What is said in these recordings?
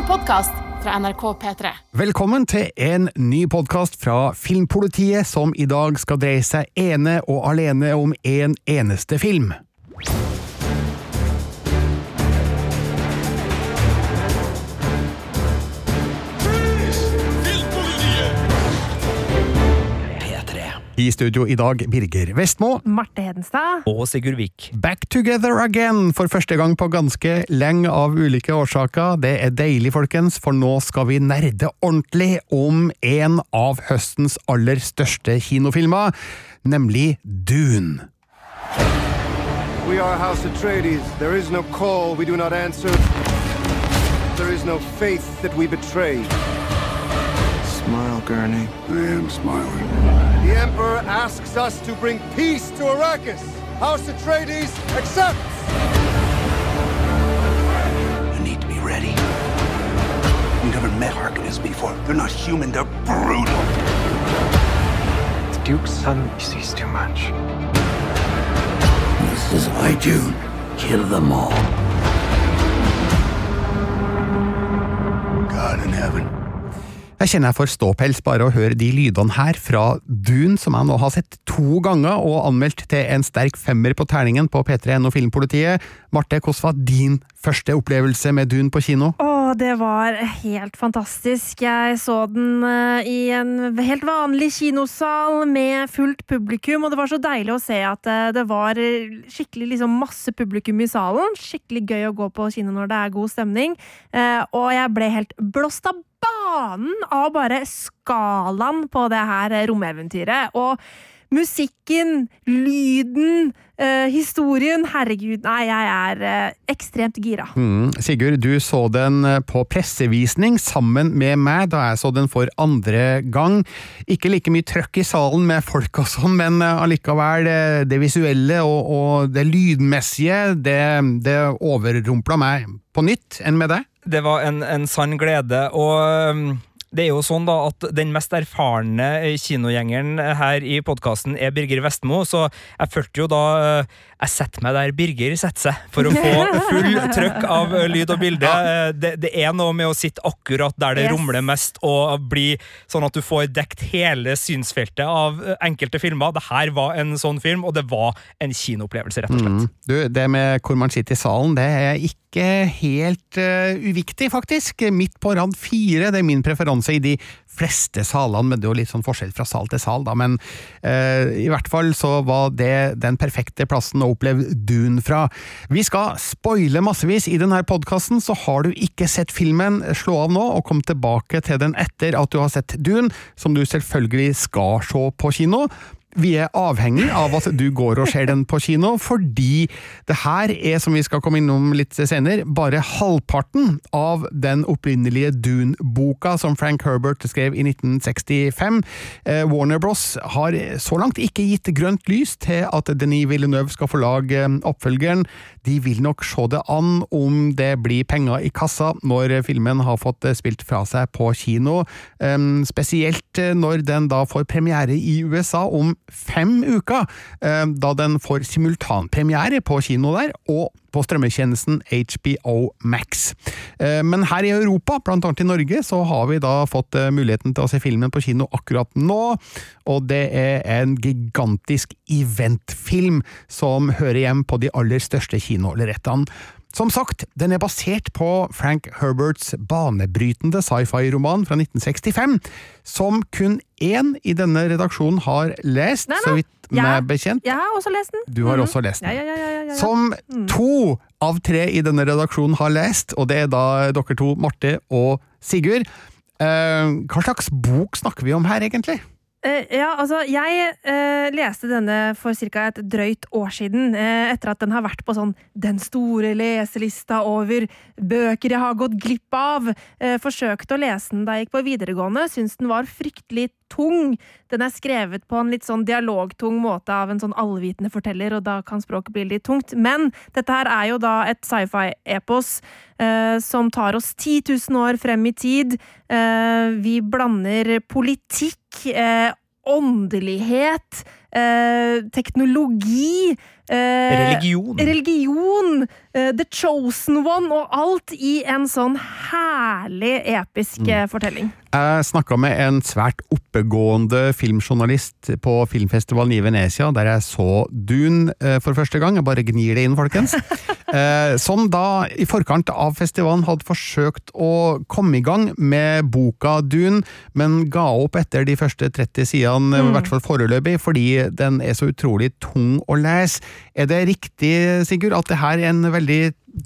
en podkast fra NRK P3. Velkommen til en ny podkast fra Filmpolitiet, som i dag skal dreie seg ene og alene om en eneste film. I studio i dag Birger Vestmo. Marte Hedenstad. Og Sigurd Vik. Back together again for første gang på ganske lenge av ulike årsaker. Det er deilig, folkens, for nå skal vi nerde ordentlig om en av høstens aller største kinofilmer, nemlig Dune. We are House Atreides. There is no call we do not answer. There is no faith that we betray. Smile, Gurney. I am smiling. The Emperor asks us to bring peace to Arrakis. House Atreides accepts. You need to be ready. You've never met Harkonnens before. They're not human, they're brutal. The Duke's son sees too much. This is my Dune. Kill them all. God in heaven. Jeg kjenner jeg får ståpels bare å høre de lydene her fra Dune, som jeg nå har sett to ganger og anmeldt til en sterk femmer på terningen på P3N og Filmpolitiet. Marte, hvordan var din første opplevelse med Dune på kino? Åh, det var helt fantastisk. Jeg så den eh, i en helt vanlig kinosal med fullt publikum, og det var så deilig å se at eh, det var eh, skikkelig liksom masse publikum i salen. Skikkelig gøy å gå på kino når det er god stemning. Og jeg ble helt blåst av banen av bare skalaen på det her romeventyret. Og musikken, lyden, eh, historien Herregud, nei, jeg er eh, ekstremt gira. Mm. Sigurd, du så den eh, på pressevisning sammen med meg da jeg så den for andre gang. Ikke like mye trøkk i salen med folk og sånn, men eh, allikevel, det, det visuelle og, og det lydmessige, det, det overrumpla meg på nytt enn med deg. Det var en, en sann glede, og det er jo sånn da at den mest erfarne kinogjengeren her i podkasten er Birger Vestmo, så jeg følte jo da uh, Jeg setter meg der Birger setter seg, for å få full trøkk av lyd og bilde. Det, det er noe med å sitte akkurat der det Yes. rumler mest, og bli sånn at du får dekt hele synsfeltet av enkelte filmer. Det her var en sånn film, og det var en kinoopplevelse, rett og slett. Mm. Du, det med hvor man sitter i salen, det er ikke helt uh, uviktig, faktisk. Midt på rad fire, det er min preferanse i de fleste salene, men det er jo litt sånn forskjell fra sal til sal, da. Men eh, i hvert fall så var det den perfekte plassen å oppleve Dune fra. Vi skal spoile massevis i denne podkasten, så har du ikke sett filmen, slå av nå og kom tilbake til den etter at du har sett Dune, som du selvfølgelig skal se på kino. Vi er avhengig av at du går og ser den på kino, fordi det her er, som vi skal komme innom litt senere, bare halvparten av den opprinnelige Dune-boka som Frank Herbert skrev i 1965. Eh, Warner Bros. har så langt ikke gitt grønt lys til at Denis Villeneuve skal få lage eh, oppfølgeren. De vil nok se det an om det blir penger i kassa når filmen har fått eh, spilt fra seg på kino, spesielt når den da får premiere i USA om fem uker, eh, da den får simultanpremiere på kino der, og på strømmetjenesten HBO Max. Eh, Men her i Europa, blant annet i Norge, så har vi da fått eh, muligheten til å se filmen på kino akkurat nå, og det er en gigantisk eventfilm som hører hjem på de aller største kinolerrettene. Som sagt, den er basert på Frank Herberts banebrytende sci-fi-roman fra 1965, som kun én i denne redaksjonen har lest, Nei, nei. så vidt ja. meg bekjent. Jeg har også lest den. Du har mm. også lest den. Ja, ja. Som to av tre i denne redaksjonen har lest, og det er da dere to, Marte og Sigurd. Eh, hva slags bok snakker vi om her, egentlig? Eh, ja, altså, jeg eh, leste denne for ca. et drøyt år siden, eh, etter at den har vært på sånn den store leselista over bøker jeg har gått glipp av. Eh, forsøkte å lese den da jeg gikk på videregående, syntes den var fryktelig tung. Den er skrevet på en litt sånn dialogtung måte av en sånn allvitende forteller, og da kan språket bli litt tungt. Men dette her er jo da et sci-fi-epos eh, som tar oss 10 000 år frem i tid. Eh, vi blander politikk, eh, åndelighet, eh, teknologi eh, Religion. religion, The Chosen One og alt i en sånn herlig episk mm. fortelling. Jeg snakka med en svært oppegående filmjournalist på filmfestivalen i Venezia, der jeg så Dune eh, for første gang. Jeg bare gnir det inn, folkens. Eh, Som da, i forkant av festivalen, hadde forsøkt å komme i gang med boka Dune, men ga opp etter de første 30 sidene, i hvert fall foreløpig, fordi den er så utrolig tung å lese. Er det riktig, Sigurd, at det her er en veldig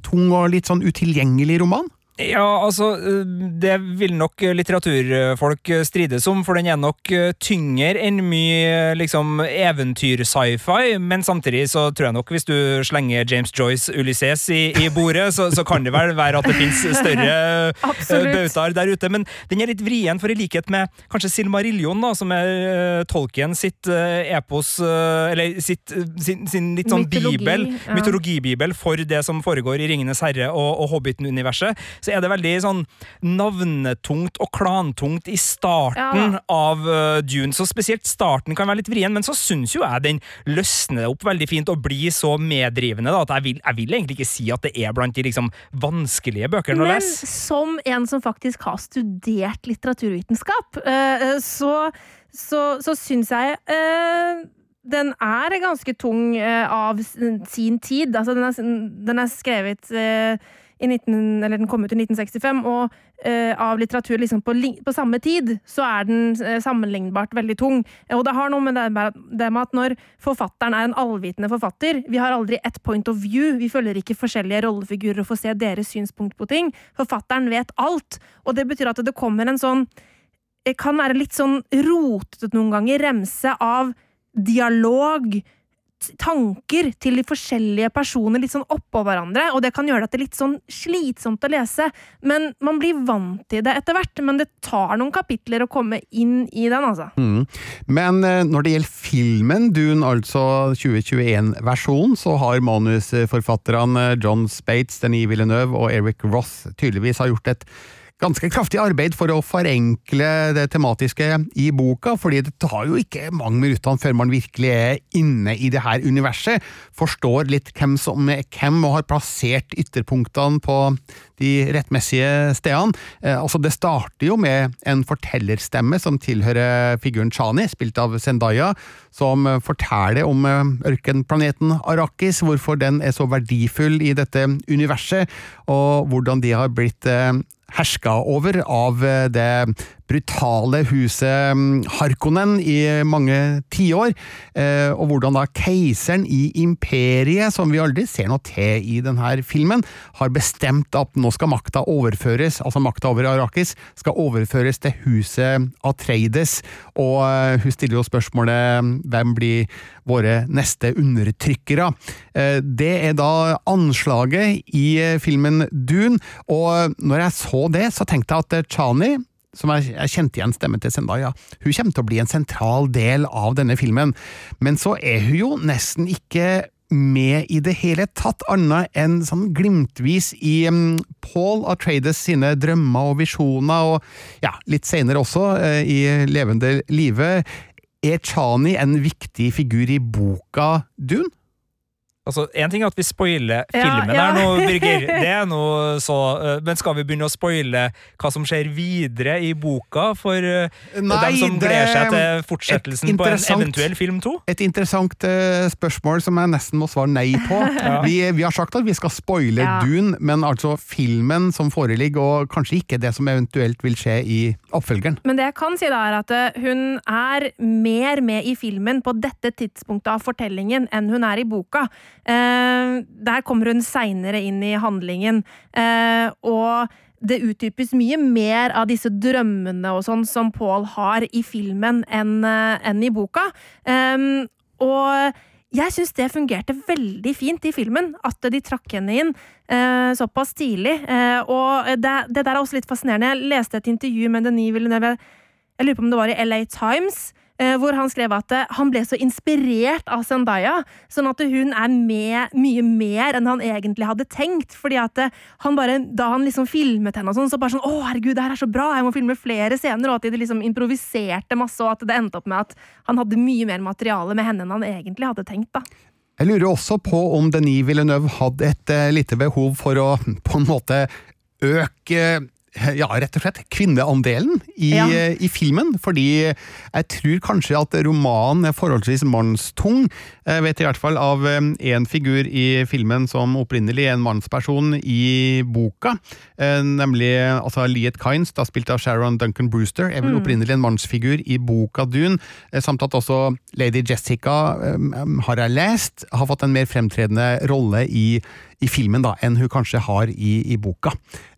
tung og litt sånn utilgjengelig roman? Ja, altså, øh, det vil nok litteraturfolk strides om, for den er nok øh, tyngre enn mye liksom eventyr-sci-fi, men samtidig så tror jeg nok hvis du slenger James Joyce Ulysses i, i bordet, så, så kan det vel være at det fins større øh, bautaer der ute, men den er litt vrien, for i likhet med kanskje Silmarillion, da, som er uh, Tolkien sitt uh, epos, uh, eller sitt, sin, sin litt sånn Mytologi, bibel, ja. mytologibibel for det som foregår i Ringenes herre og, og Hobbiten-universet, så er det veldig sånn navnetungt og klantungt i starten Ja. av uh, Dune. Så spesielt starten kan være litt vrien, men så syns jo jeg den løsner opp veldig fint og blir så meddrivende da, at jeg vil, jeg vil egentlig ikke si at det er blant de liksom vanskelige bøkene å Men som en som faktisk har studert litteraturvitenskap, uh, så, så, så syns jeg uh den er ganske tung av sin tid. Altså, den, er, den er skrevet eh, 19, eller den kom ut i 1965, og eh, av litteratur liksom på, på samme tid, så er den eh, sammenlignbart veldig tung. Og det har noe med det, det med at når forfatteren er en allvitende forfatter Vi har aldri ett point of view, vi følger ikke forskjellige rollefigurer og får se deres synspunkt på ting. Forfatteren vet alt, og det betyr at det kommer en sånn det kan være litt sånn rotete noen ganger, remse av dialog, tanker til de forskjellige personer litt sånn oppå hverandre, og det kan gjøre at det er litt sånn slitsomt å lese, men man blir vant til det etter hvert, men det tar noen kapitler å komme inn i den, altså. Mm. Men eh, når det gjelder filmen Dune, altså 2021-versjonen, så har manusforfatterne John Spates, Denis Villeneuve og Eric Roth tydeligvis har gjort et ganske kraftig arbeid for å forenkle det tematiske i boka, fordi det tar jo ikke mange minuttene før man virkelig er inne i det her universet, forstår litt hvem som er hvem, og har plassert ytterpunktene på de rettmessige stedene. Eh, altså Det starter jo med en fortellerstemme som tilhører figuren Chani, spilt av Zendaya, som forteller om eh, ørkenplaneten Arrakis, hvorfor den er så verdifull i dette universet, og hvordan de har blitt eh, herska over av det brutale huset mm, Harkonnen i mange tiår, eh, og hvordan da keiseren i imperiet, som vi aldri ser noe til i denne filmen, har bestemt at nå skal makta overføres, altså makta over Arrakis, skal overføres til huset Atreides, og eh, hun stiller jo spørsmålet hvem blir våre neste undertrykkere? Eh, Det er da anslaget i filmen Dune, og når jeg så det, så tenkte jeg at Chani som jeg, jeg kjente igjen stemmen til Zendaya, hun kommer til å bli en sentral del av denne filmen, men så er hun jo nesten ikke med i det hele tatt, annet enn sånn glimtvis i um, Paul Atreides sine drømmer og visjoner, og ja, litt senere også, uh, i levende live. Er Chani en viktig figur i boka Dune? Altså, En ting er at vi spoiler filmen ja. her nå, Birger. Det er noe så øh, Men skal vi begynne å spoile hva som skjer videre i boka for Nei, dem som gleder seg til fortsettelsen på en eventuell film to? Et interessant uh, spørsmål som jeg nesten må svare nei på. vi, vi har sagt at vi skal spoile Ja. Dune, men altså filmen som foreligger, og kanskje ikke det som eventuelt vil skje i oppfølgeren. Men det jeg kan si da, er at eh, hun er mer med i filmen på dette tidspunktet av fortellingen enn hun er i boka. Eh, der kommer hun seinere inn i handlingen, eh, og det utdypes mye mer av disse drømmene og sånn som Paul har i filmen enn eh, enn i boka. Eh, og jeg syns det fungerte veldig fint i filmen, at de trakk henne inn eh, såpass tidlig. Eh, og det, det der er også litt fascinerende. Jeg leste et intervju med Denis Villeneuve, jeg lurer på om det var i LA Times, hvor han skrev at eh, han ble så inspirert av Zendaya, sånn at hun er med mye mer enn han egentlig hadde tenkt. fordi at eh, han bare, Da han liksom filmet henne, og sånn, så bare sånn 'Å, herregud, det her er så bra! Jeg må filme flere scener.' Og at de liksom improviserte masse, og at det endte opp med at han hadde mye mer materiale med henne enn han egentlig hadde tenkt. da. Jeg lurer også på om Denis Villeneuve hadde et eh, lite behov for å på en måte øke ja, rett og slett kvinneandelen i, Ja. eh, i filmen, fordi jeg tror kanskje at romanen er forholdsvis mannstung. Jeg vet i hvert fall av én figur i filmen som opprinnelig er en mannsperson i boka, eh, nemlig altså Liet Kynes, da spilt av Sharon Duncan Brewster, er vel opprinnelig en mannsfigur i boka Dune, eh, samt at også Lady Jessica, eh, har jeg lest, har fått en mer fremtredende rolle i i filmen da, enn hun kanskje har i, i boka.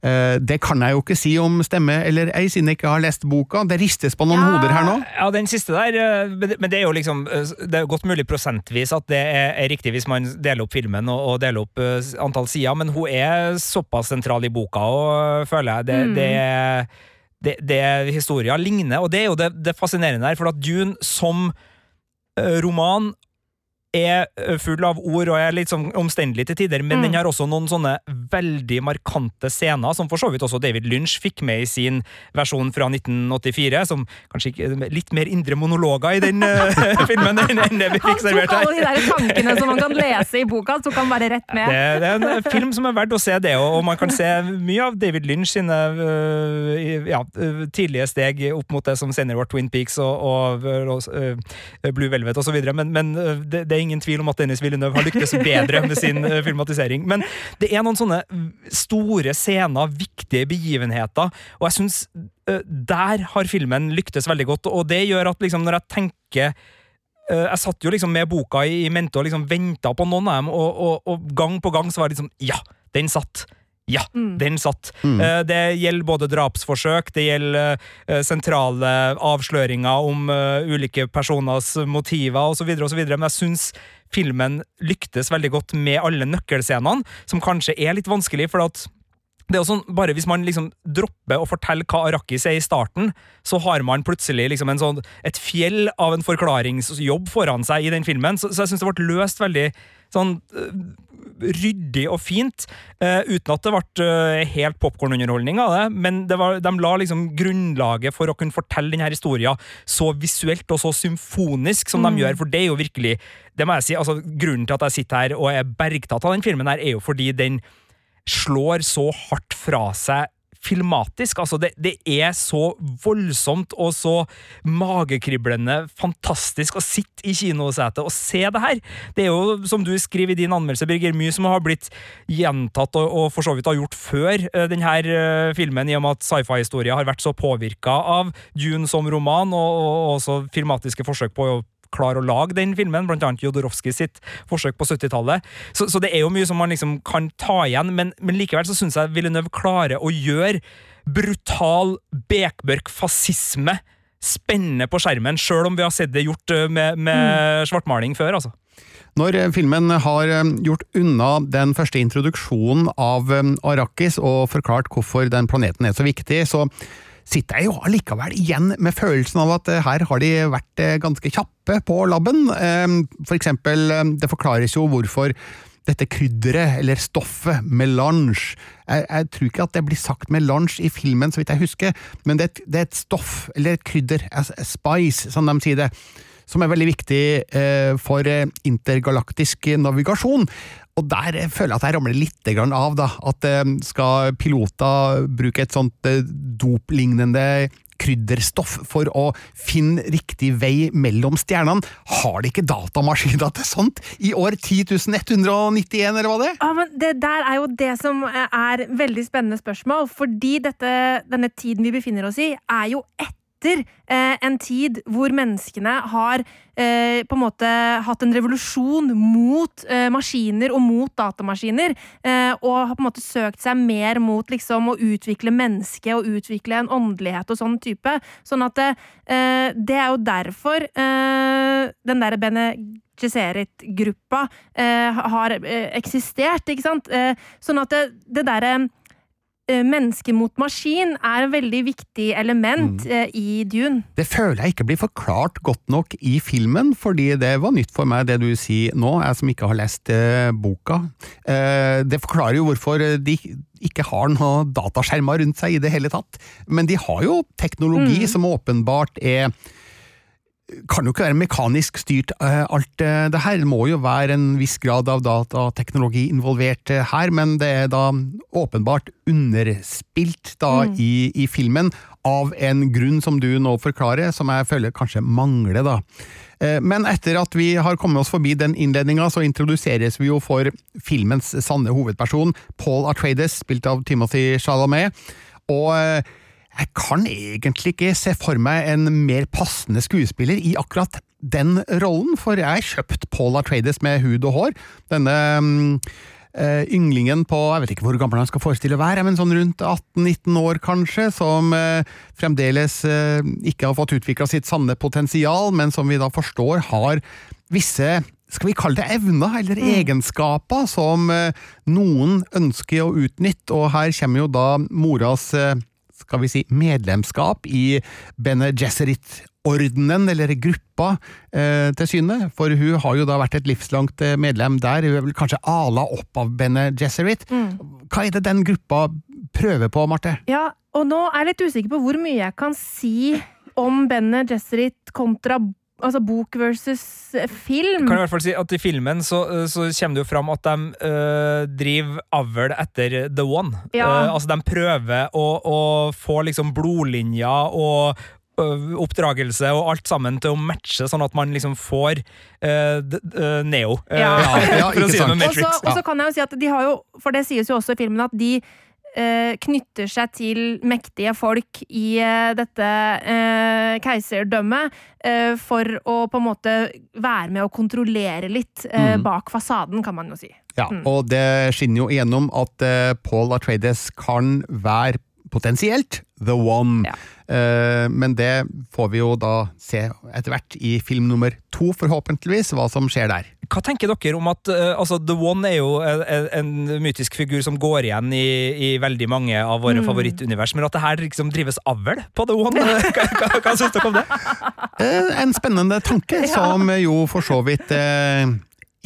Eh, det kan jeg jo ikke si om stemme eller ei, siden jeg ikke har lest boka. Det ristes på noen hoder her nå. Ja, den siste der, eh, men det- er jo liksom eh, Det er godt mulig prosentvis at det er riktig hvis man deler opp filmen og, og deler opp uh, antall sider, men hun er såpass sentral i boka, og føler jeg. Det, det er det, det historia ligner, og det er jo det, det fascinerende her, for at Dune som eh, roman er full av ord og er litt sånn omstendelig til tider, men Mm. den har også noen sånne veldig markante scener, som for så vidt også David Lynch fikk med i sin versjon fra 1984, som kanskje ikke litt mer indre monologer i den filmen enn det vi Han fikk servert tok her. alle de der tankene som man kan lese i boka, tok han bare rett med. Det, det er en film som er verdt å se, det, og og man kan se mye av David Lynch sine ja, tidlige steg opp mot det som senere var Twin Peaks og, og øh, Blue Velvet osv., men, men det, det er ingen tvil om at Dennis Villeneuve har lyktes bedre med sin øh, filmatisering. Men det er noen sånne store scener, viktige begivenheter, og jeg syns øh, der har filmen lyktes veldig godt, og det gjør at liksom, når jeg tenker Eh, jeg satt jo liksom med boka i mente og liksom venta på noen av dem, og, og, og gang på gang så var det liksom Ja, den satt! Ja, den satt. Eh, det gjelder både drapsforsøk, det gjelder eh, sentrale avsløringer om eh, ulike personers motiver osv., osv., men jeg syns filmen lyktes veldig godt med alle nøkkelscenene, som kanskje er litt vanskelig, for at det er jo sånn, bare Hvis man liksom dropper å fortelle hva Arrakis er i starten, så har man plutselig liksom en sånn, et fjell av en forklaringsjobb foran seg i den filmen. Så, så jeg syns det ble løst veldig sånn øh, ryddig og fint, uh, uten at det ble uh, helt popkornunderholdning av det. Men det var, de la liksom grunnlaget for å kunne fortelle denne historien så visuelt og så symfonisk som de gjør, for det er jo virkelig det må jeg si, altså Grunnen til at jeg sitter her og er bergtatt av den filmen, her er jo fordi den slår så hardt fra seg filmatisk. Altså, det, det er så voldsomt og så magekriblende fantastisk å sitte i kinosetet og se det her. Det er jo, som du skriver i din anmeldelse, Birger, mye som har blitt gjentatt og, og for så vidt har gjort før uh, denne uh, filmen, i og med at sci-fi-historia har vært så påvirka av Dune som roman, og, og også filmatiske forsøk på å klare å lage den filmen, blant annet Jodorowsky sitt forsøk på 70-tallet. Så, så det er jo mye som man liksom kan ta igjen, men, men likevel så syns jeg Villeneuve klarer å gjøre brutal, bekmørk fascisme spennende på skjermen, sjøl om vi har sett det gjort med, med, mm. svartmaling før, altså. Når eh, filmen har eh, gjort unna den første introduksjonen av eh, Arrakis og forklart hvorfor den planeten er så viktig, så sitter jeg jo allikevel igjen med følelsen av at eh, her har de vært eh, ganske kjappe på labben. Eh, For eksempel, det forklares jo hvorfor dette krydderet, eller stoffet, melange jeg, jeg tror ikke at det blir sagt melange i filmen, så vidt jeg husker, men det, et- det er et stoff, eller et krydder, spice, som de sier det, som er veldig viktig eh, for eh, intergalaktisk navigasjon. Og der eh, føler jeg at jeg ramler litt av, da. At skal piloter bruke et sånt doplignende krydderstoff for å finne riktig vei mellom stjernene, har de ikke datamaskiner til sånt i år 10.191, eller hva det er? Ja, men Det der er jo det som er veldig spennende spørsmål, fordi dette, denne tiden vi befinner oss i, er jo etter eh, en tid hvor menneskene har eh, på en måte hatt en revolusjon mot eh, maskiner og mot datamaskiner, eh, og har på en måte søkt seg mer mot liksom å utvikle mennesket og utvikle en åndelighet og sånn type. Sånn at eh, det er jo derfor eh, den derre Bene Gesserit-gruppa har eksistert, ikke sant? Sånn at det, det derre menneske mot maskin er et veldig viktig element Mm. eh, i Dune. Det føler jeg ikke blir forklart godt nok i filmen, fordi det var nytt for meg det du sier nå, jeg som ikke har lest eh, boka. Eh, det forklarer jo hvorfor de ikke har noen dataskjermer rundt seg i det hele tatt. Men de har jo teknologi som åpenbart er kan jo ikke være mekanisk styrt, eh, alt eh, det her. Det må jo være en viss grad av datateknologi involvert eh, her, men det er da åpenbart underspilt da i, i filmen, av en grunn som du nå forklarer, som jeg føler kanskje mangler, da. Men etter at vi har kommet oss forbi den innledninga, så introduseres vi jo for filmens sanne hovedperson, Paul Atreides, spilt av Timothy Chalamet. Og jeg kan egentlig ikke se for meg en mer passende skuespiller i akkurat den rollen, for jeg har kjøpt Paul Atreides med hud og hår. Denne mm, eh, ynglingen på jeg vet ikke hvor gammel han skal forestille å være, men sånn rundt 18-19 år kanskje, som eh, fremdeles eh, ikke har fått utvikla sitt sanne potensial, men som vi da forstår har visse skal vi kalle det evner eller egenskaper som noen ønsker å utnytte, og her kommer jo da moras skal vi si, medlemskap i Bene Gesserit-ordenen, eller gruppa, eh, til syne. For hun har jo da vært et livslangt eh, medlem der, hun er vel kanskje ala opp av Bene Gesserit. Hva er det den gruppa prøver på, Marte? Ja, og nå er jeg litt usikker på hvor mye jeg kan si om Bene Gesserit kontra altså bok versus film. Kan jeg i hvert fall si at I filmen så, så kommer det jo fram at de øh, driver avl etter The One. Ja. Uh, altså De prøver å, å få liksom blodlinjer og øh, oppdragelse og alt sammen til å matche, sånn at man liksom får Neo. Ja. Ja. Ja, ikke si Og så kan jeg jo si at de har jo, for det sies jo også i filmen, at de eh, knytter seg til mektige folk i eh, dette eh, keiserdømmet eh, for å på en måte være med å kontrollere litt eh, Mm. bak fasaden, kan man jo si. Ja, og det skinner jo igjennom at eh, Paul Atreides kan være potensielt the one. Ja. Eh, men det får vi jo da se etter hvert i film nummer to, forhåpentligvis, hva som skjer der. Hva tenker dere om at øh, altså, The One er jo en, en- mytisk figur som går igjen i, i veldig mange av våre Mm. favorittunivers, men at det her liksom drives avl på The One? hva hva, hva syns dere om det? Eh, en spennende tanke, som jo for så vidt eh,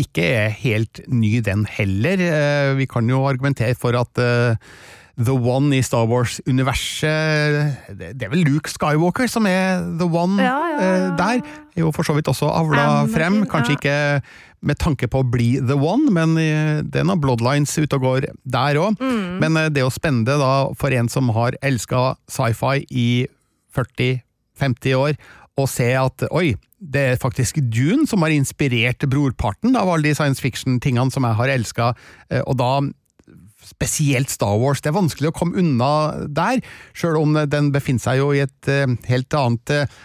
ikke er helt ny, den heller. Eh, vi kan jo argumentere for at eh, The One i Star Wars-universet det, det er vel Luke Skywalker som er The One Ja, ja, ja, eh, der. Er jo for så vidt også avla Anakin, frem. Kanskje ikke med tanke på å bli The One, men eh, det er noen bloodlines ute og går der òg. Mm. Men eh, det er jo spennende da for en som har elska sci-fi i 40-50 år, å se at oi, det er faktisk Dune som har inspirert brorparten av alle de science fiction-tingene som jeg har elska, og da spesielt Star Wars. Det er vanskelig å komme unna der, sjøl om den befinner seg jo i et eh, helt annet eh,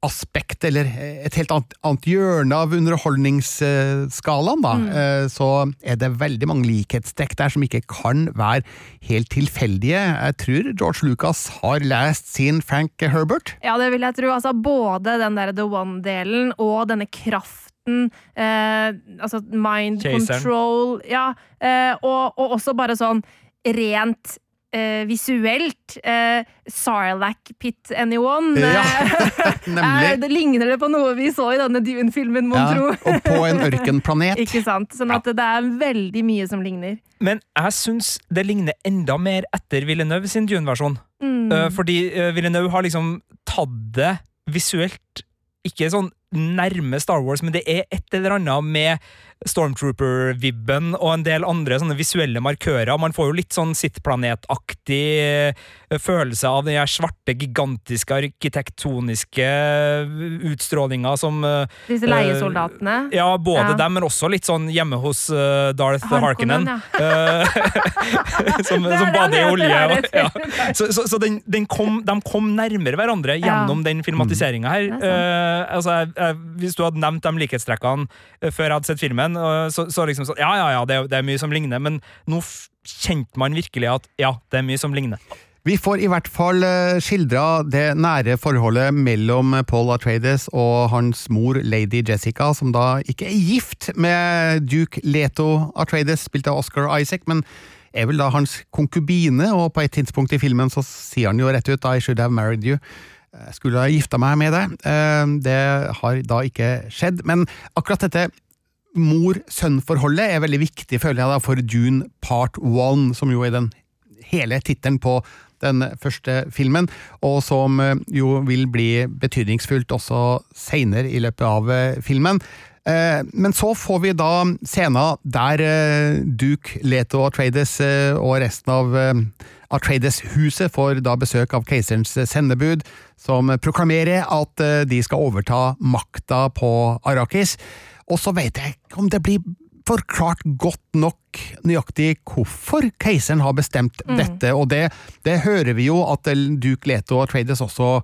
aspekt, eller et helt annet, annet hjørne av underholdningsskalaen, da, mm. så er det veldig mange likhetstrekk der som ikke kan være helt tilfeldige. Jeg tror George Lucas har lest sin Frank Herbert. Ja, det vil jeg tro. Altså, både den der The One-delen og denne kraften eh, Altså mind Chaseren. control Ja, eh, og, og også bare sånn rent eh, visuelt. Eh, Sarlacc Pit Anyone. Ja, Eh, nemlig. det ligner det på noe vi så i denne Dune-filmen, mon Ja, tro. og på en ørkenplanet. Ikke sant? Sånn at det er veldig mye som ligner. Men jeg syns det ligner enda mer etter Villeneuve sin Dune-versjon. Mm. Eh, fordi eh, Villeneuve har liksom tatt det visuelt ikke sånn nærme Star Wars, men det er et eller annet med Stormtrooper-vibben og en del andre sånne visuelle markører. Man får jo litt sånn sittplanetaktig eh, følelse av den her svarte, gigantiske, arkitektoniske utstrålinga som eh, Disse leiesoldatene. Ja, både Ja. dem, men også litt sånn hjemme hos uh, Darth Harkonnen, ja. Eh, som, som bader i olje. Og, ja. Så, så, så den, den kom, de kom nærmere hverandre gjennom den filmatiseringa her. Er. Eh, altså, jeg, jeg, hvis du hadde nevnt de likhetstrekkene eh, før jeg hadde sett filmen, eh, så, så liksom sånn Ja, ja, ja, det, er- det er mye som ligner, men nå kjente man virkelig at ja, det er mye som ligner. Vi får i hvert fall eh, skildra det nære forholdet mellom Paul Atreides og hans mor lady Jessica, som da ikke er gift med duke Leto Atreides, spilt av Oscar Isaac, men er vel da hans konkubine, og på et tidspunkt i filmen så sier han jo rett ut I should have married you. Jeg skulle ha gifta meg med deg. Eh, Det har da ikke skjedd. Men akkurat dette mor-sønn-forholdet er veldig viktig, føler jeg, da, for Dune Part One, som jo er den hele tittelen på den første filmen, og som eh, jo vil bli betydningsfullt også seinere i løpet av eh, filmen. Eh, Men så får vi da scener der Duke, Leto Atreides og resten av Atreides-huset får da besøk av keiserens sendebud, som proklamerer at de skal overta makta på Arrakis. Og så vet jeg ikke om det blir forklart godt nok nøyaktig hvorfor keiseren har bestemt dette, og det, det hører vi jo at eh, Duke Leto og Trades også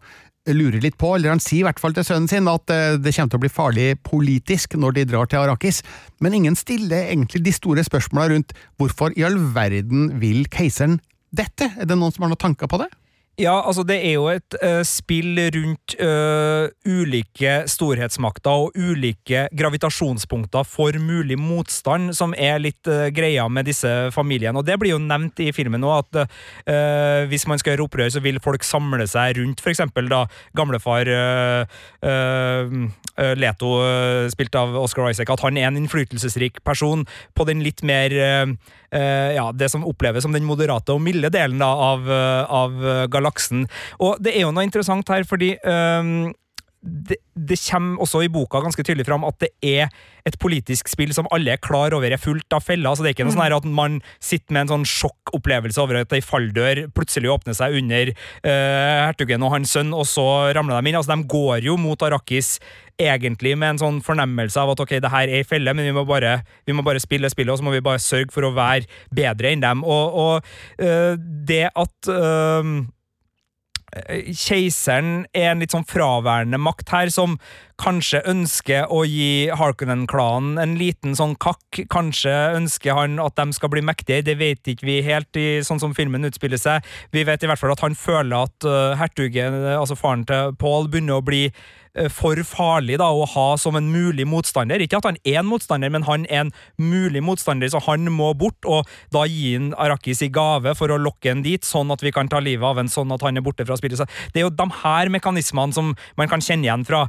lurer litt på, eller han sier i hvert fall til sønnen sin at eh, det kommer til å bli farlig politisk når de drar til Arrakis, men ingen stiller egentlig de store spørsmåla rundt hvorfor i all verden vil keiseren dette? Er det noen som har noen tanker på det? Ja, altså det er jo et uh, spill rundt uh, ulike storhetsmakter og ulike gravitasjonspunkter for mulig motstand, som er litt uh, greia med disse familiene. Og det blir jo nevnt i filmen nå, at hvis man skal gjøre opprør, så vil folk samle seg rundt eksempel da gamlefar Leto, spilt av Oscar Isaac, at han er en innflytelsesrik person på den litt mer ja, det som oppleves som den moderate og milde delen da, av, av eh, galaksen. Og det er jo noe interessant her, fordi um, det, det kommer også i boka ganske tydelig fram at det er et politisk spill som alle er klar over er fullt av feller. altså Det er ikke noe sånn her at man sitter med en sånn sjokkopplevelse over at ei falldør plutselig åpner seg under uh, hertugen og hans sønn, og så ramler de inn. altså De går jo mot Arrakis egentlig med en sånn fornemmelse av at ok, det her er ei felle, men vi må, bare, vi må bare spille spillet, og så må vi bare sørge for å være bedre enn dem. Og, og uh, det at eh, keiseren er en litt sånn fraværende makt her, som kanskje ønsker å gi Harkonnen-klanen en liten sånn kakk. Kanskje ønsker han at de skal bli mektige, det vet ikke vi helt, i, sånn som filmen utspiller seg. Vi vet i hvert fall at han føler at uh, hertugen, altså faren til Paul, begynner å bli uh, for farlig da, å ha som en mulig motstander. Ikke at han er en motstander, men han er en mulig motstander, så han må bort, og da gi han Arrakis i gave for å lokke han dit, sånn at vi kan ta livet av en sånn at han er borte fra spillet. Så det er jo de her mekanismene som man kan kjenne igjen fra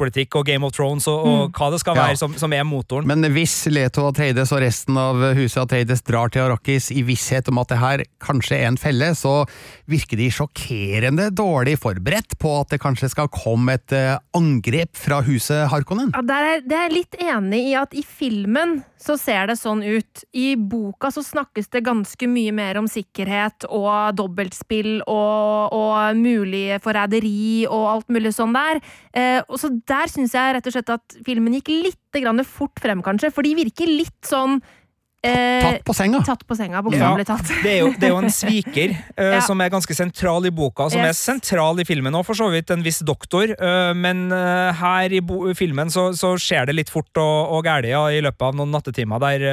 storpolitikk og Game of Thrones og, og hva det skal Ja. være som, som er motoren. Men hvis Leto Atreides og resten av huset Atreides drar til Arrakis i visshet om at det her kanskje er en felle, så virker de sjokkerende dårlig forberedt på at det kanskje skal komme et eh, angrep fra huset Harkonnen. Ja, der er, det er jeg litt enig i at i filmen så ser det sånn ut. I boka så snakkes det ganske mye mer om sikkerhet og dobbeltspill og, og mulig forræderi og alt mulig sånn der. Eh, og så der syns jeg rett og slett at filmen gikk litt fort frem, kanskje, for de virker litt sånn eh, Tatt på senga. Tatt på senga, bokstavelig Ja, talt. Det er, jo, det er jo en sviker eh, Ja. som er ganske sentral i boka, som er sentral i filmen òg, for så vidt en viss doktor, eh, men eh, her i bo filmen så, så skjer det litt fort og, og gærent ja, i løpet av noen nattetimer der,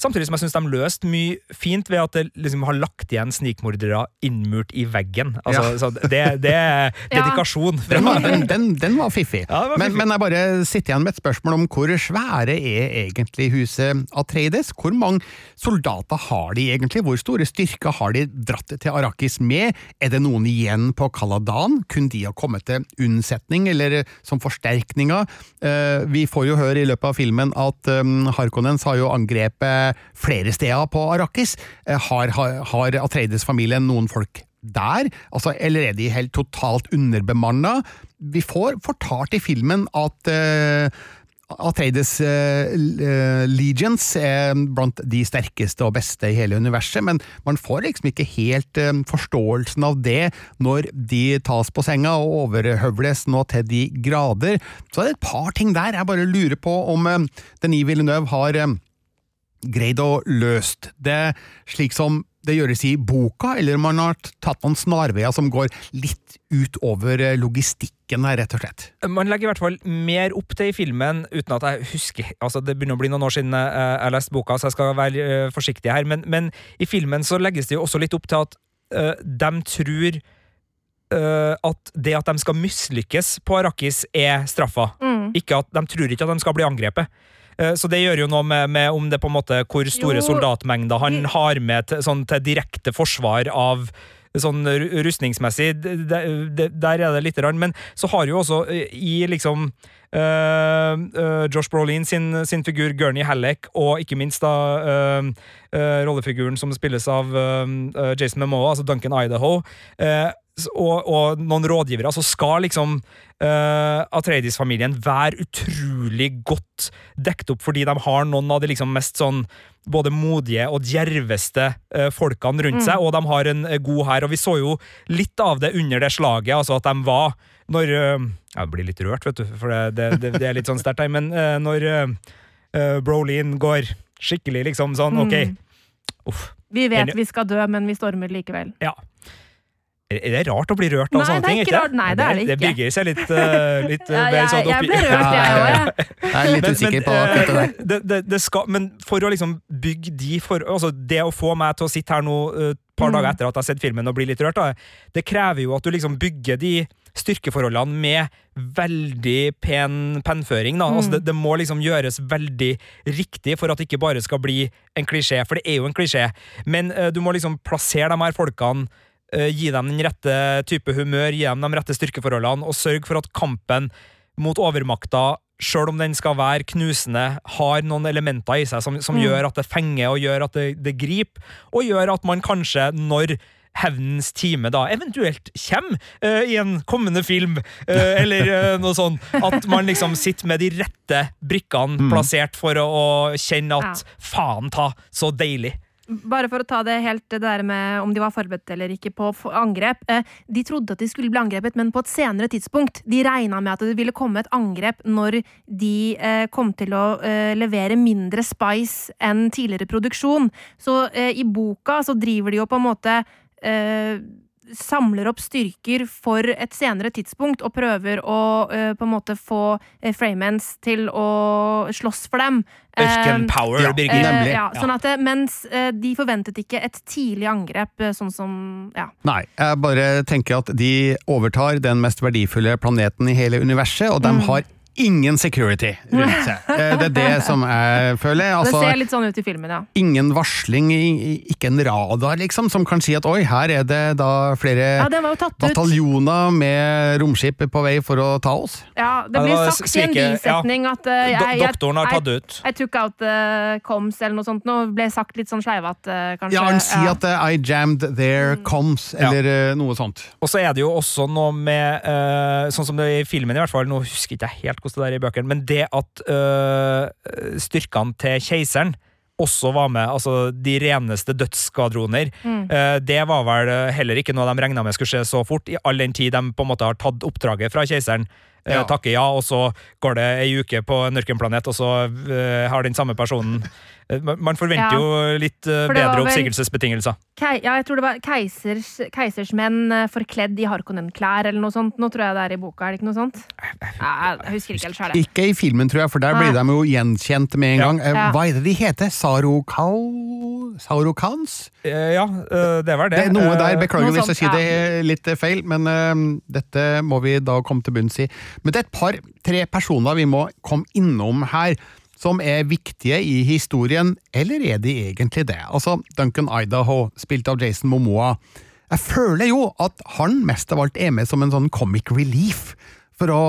samtidig som jeg syns de løste mye fint ved at det liksom har lagt igjen snikmordere innmurt i veggen. Altså, Ja. så det, det er Ja. dedikasjon. Den var, den, den, den var fiffig. Var men, fiffig. men jeg bare sitter igjen med et spørsmål om hvor svære er egentlig huset Atreides? Hvor mange soldater har de egentlig? Hvor store styrker har de dratt til Arrakis med? Er det noen igjen på Kaladan? Kunne de ha kommet til unnsetning, eller som forsterkninger? Eh, vi får jo høre i løpet av filmen at um, Harkonnens har jo angrepet flere steder på Arrakis. Eh, har, har, har Atreides-familien noen folk der, altså, eller er de helt totalt underbemanna? Vi får fortalt i filmen at uh, Atreides eh, eh, Legions er blant de sterkeste og beste i hele universet, men man får liksom ikke helt eh, forståelsen av det når de tas på senga og overhøvles nå til de grader. Så er det et par ting der jeg bare lurer på om Denis Villeneuve har greid å løst det slik som det gjøres i boka, eller om man har tatt noen snarveier som går litt utover eh, logistikken der, rett og slett. Man legger i hvert fall mer opp til i filmen, uten at jeg husker altså Det begynner å bli noen år siden jeg har lest boka, så jeg skal være eh, forsiktig her, men, men i filmen så legges det jo også litt opp til at uh, de tror eh, at det at de skal mislykkes på Arrakis, er straffa. Mm. Ikke at De tror ikke at de skal bli angrepet. Eh, Så det gjør jo noe med, med om det på en måte hvor store Jo, soldatmengder han har med til, sånn, til direkte forsvar av Sånn rustningsmessig, det- der er det lite grann. Men så har jo også eh, i liksom Josh Brolin sin, sin figur Gurney Halleck, og ikke minst da eh, eh, rollefiguren som spilles av eh, eh, Jason Momoa, altså Duncan Idaho, eh, og, og noen rådgivere, så skal liksom uh, Atreides-familien være utrolig godt dekt opp, fordi de har noen av de liksom mest sånn både modige og djerveste uh, folkene rundt seg, og de har en eh, god hær. Og vi så jo litt av det under det slaget, altså at de var når eh, Jeg blir litt rørt, vet du, for det, det, det, det er litt sånn sterkt her, men uh, når uh, Brolin går skikkelig liksom sånn, OK. Mm. Uff. Vi vet vi skal dø, men vi stormer likevel. Ja. Er er det rart å bli rørt av Nei, sånne ting? ikke rart. Nei, det er det ikke. Det bygger seg litt, uh, litt eh, Ja, jeg, sånn jeg ble rørt, jeg òg. jeg. Jeg er litt Men- usikker på akkurat det der. det, det, det skal, men for å liksom bygge de for, altså Det å få meg til å sitte her nå et par Mm. dager etter at jeg har sett filmen og bli litt rørt, da, det krever jo at du liksom bygger de styrkeforholdene med veldig pen pennføring. Da. Altså Mm. det, det må liksom gjøres veldig riktig for at det ikke bare skal bli en klisjé, for det er jo en klisjé. Men uh, du må liksom plassere de her folkene uh, gi dem den rette type humør, gi dem de rette styrkeforholdene, og sørge for at kampen mot overmakta, sjøl om den skal være knusende, har noen elementer i seg som, som Mm. gjør at det fenger, og gjør at det, det griper, og gjør at man kanskje, når hevnens time da eventuelt kommer uh, i en kommende film, uh, eller uh, noe sånt, at man liksom sitter med de rette brikkene Mm. plassert for å, å kjenne at Ja. faen ta, så deilig. Bare for å ta det helt det der med om de var forberedt eller ikke på angrep. Eh, de trodde at de skulle bli angrepet, men på et senere tidspunkt. De regna med at det ville komme et angrep når de kom til å levere mindre spice enn tidligere produksjon. Så i boka så driver de jo på en måte eh, samler opp styrker for et senere tidspunkt og prøver å eh, på en måte få eh, Freemans til å slåss for dem. Ørken Eh, power, ja, Birgit. Eh, Nemlig. ja, sånn at, det- mens eh, de forventet ikke et tidlig angrep, eh, sånn som ja. Nei, jeg bare tenker at de overtar den mest verdifulle planeten i hele universet, og de Mm. har ingen security rundt seg. Eh, Det er det som jeg føler. Det Altså, ser litt sånn ut i filmen, ja. ingen varsling, ikke en radar, liksom, som kan si at oi, her er det da flere Ja, den var jo tatt ut. bataljoner med romskip på vei for å ta oss. Ja, det blir sagt i en bisetning at uh, jeg, jeg, doktoren har tatt ut. I took out the comms eller noe sånt nå. Ble sagt litt sånn sleivete, kanskje. Ja, han sier Ja. at eh, I jammed their Mm. comms, eller eh, noe sånt. Og så er det jo også noe med eh, Sånn som det er i filmen, i hvert fall. Nå husker ikke jeg helt hvordan det er i bøkene, men det at øh, styrkene til keiseren også var med, altså de reneste dødsskvadroner. Mm. eh, det var vel heller ikke noe de regna med skulle skje så fort, i all den tid de på en måte har tatt oppdraget fra keiseren. eh, Ja. Takker ja, og så går det ei uke på en ørkenplanet, og så eh, har den samme personen Man man forventer Ja. jo litt eh, bedre oppsigelsesbetingelser. Ja, jeg tror det var keisers, keisersmenn eh, forkledd i Harkonnen-klær eller noe sånt. Nå tror jeg det er i boka, er det ikke noe sånt? Jeg husker ikke helt sjøl. Ikke i filmen, tror jeg, for der blir de jo gjenkjent med en Ja. gang. Eh, Ja. Hva er det de heter? Sarokal... Sarokans? Eh, ja, eh, det var det. Det er noe der, Eh, beklager noe hvis jeg sier det litt feil, men eh, dette må vi da komme til bunns i. Men det er et par-tre personer vi må komme innom her, som er viktige i historien, eller er de egentlig det? Altså, Duncan Idaho, spilt av Jason Momoa. Jeg føler jo at han mest av alt er med som en sånn comic relief, for å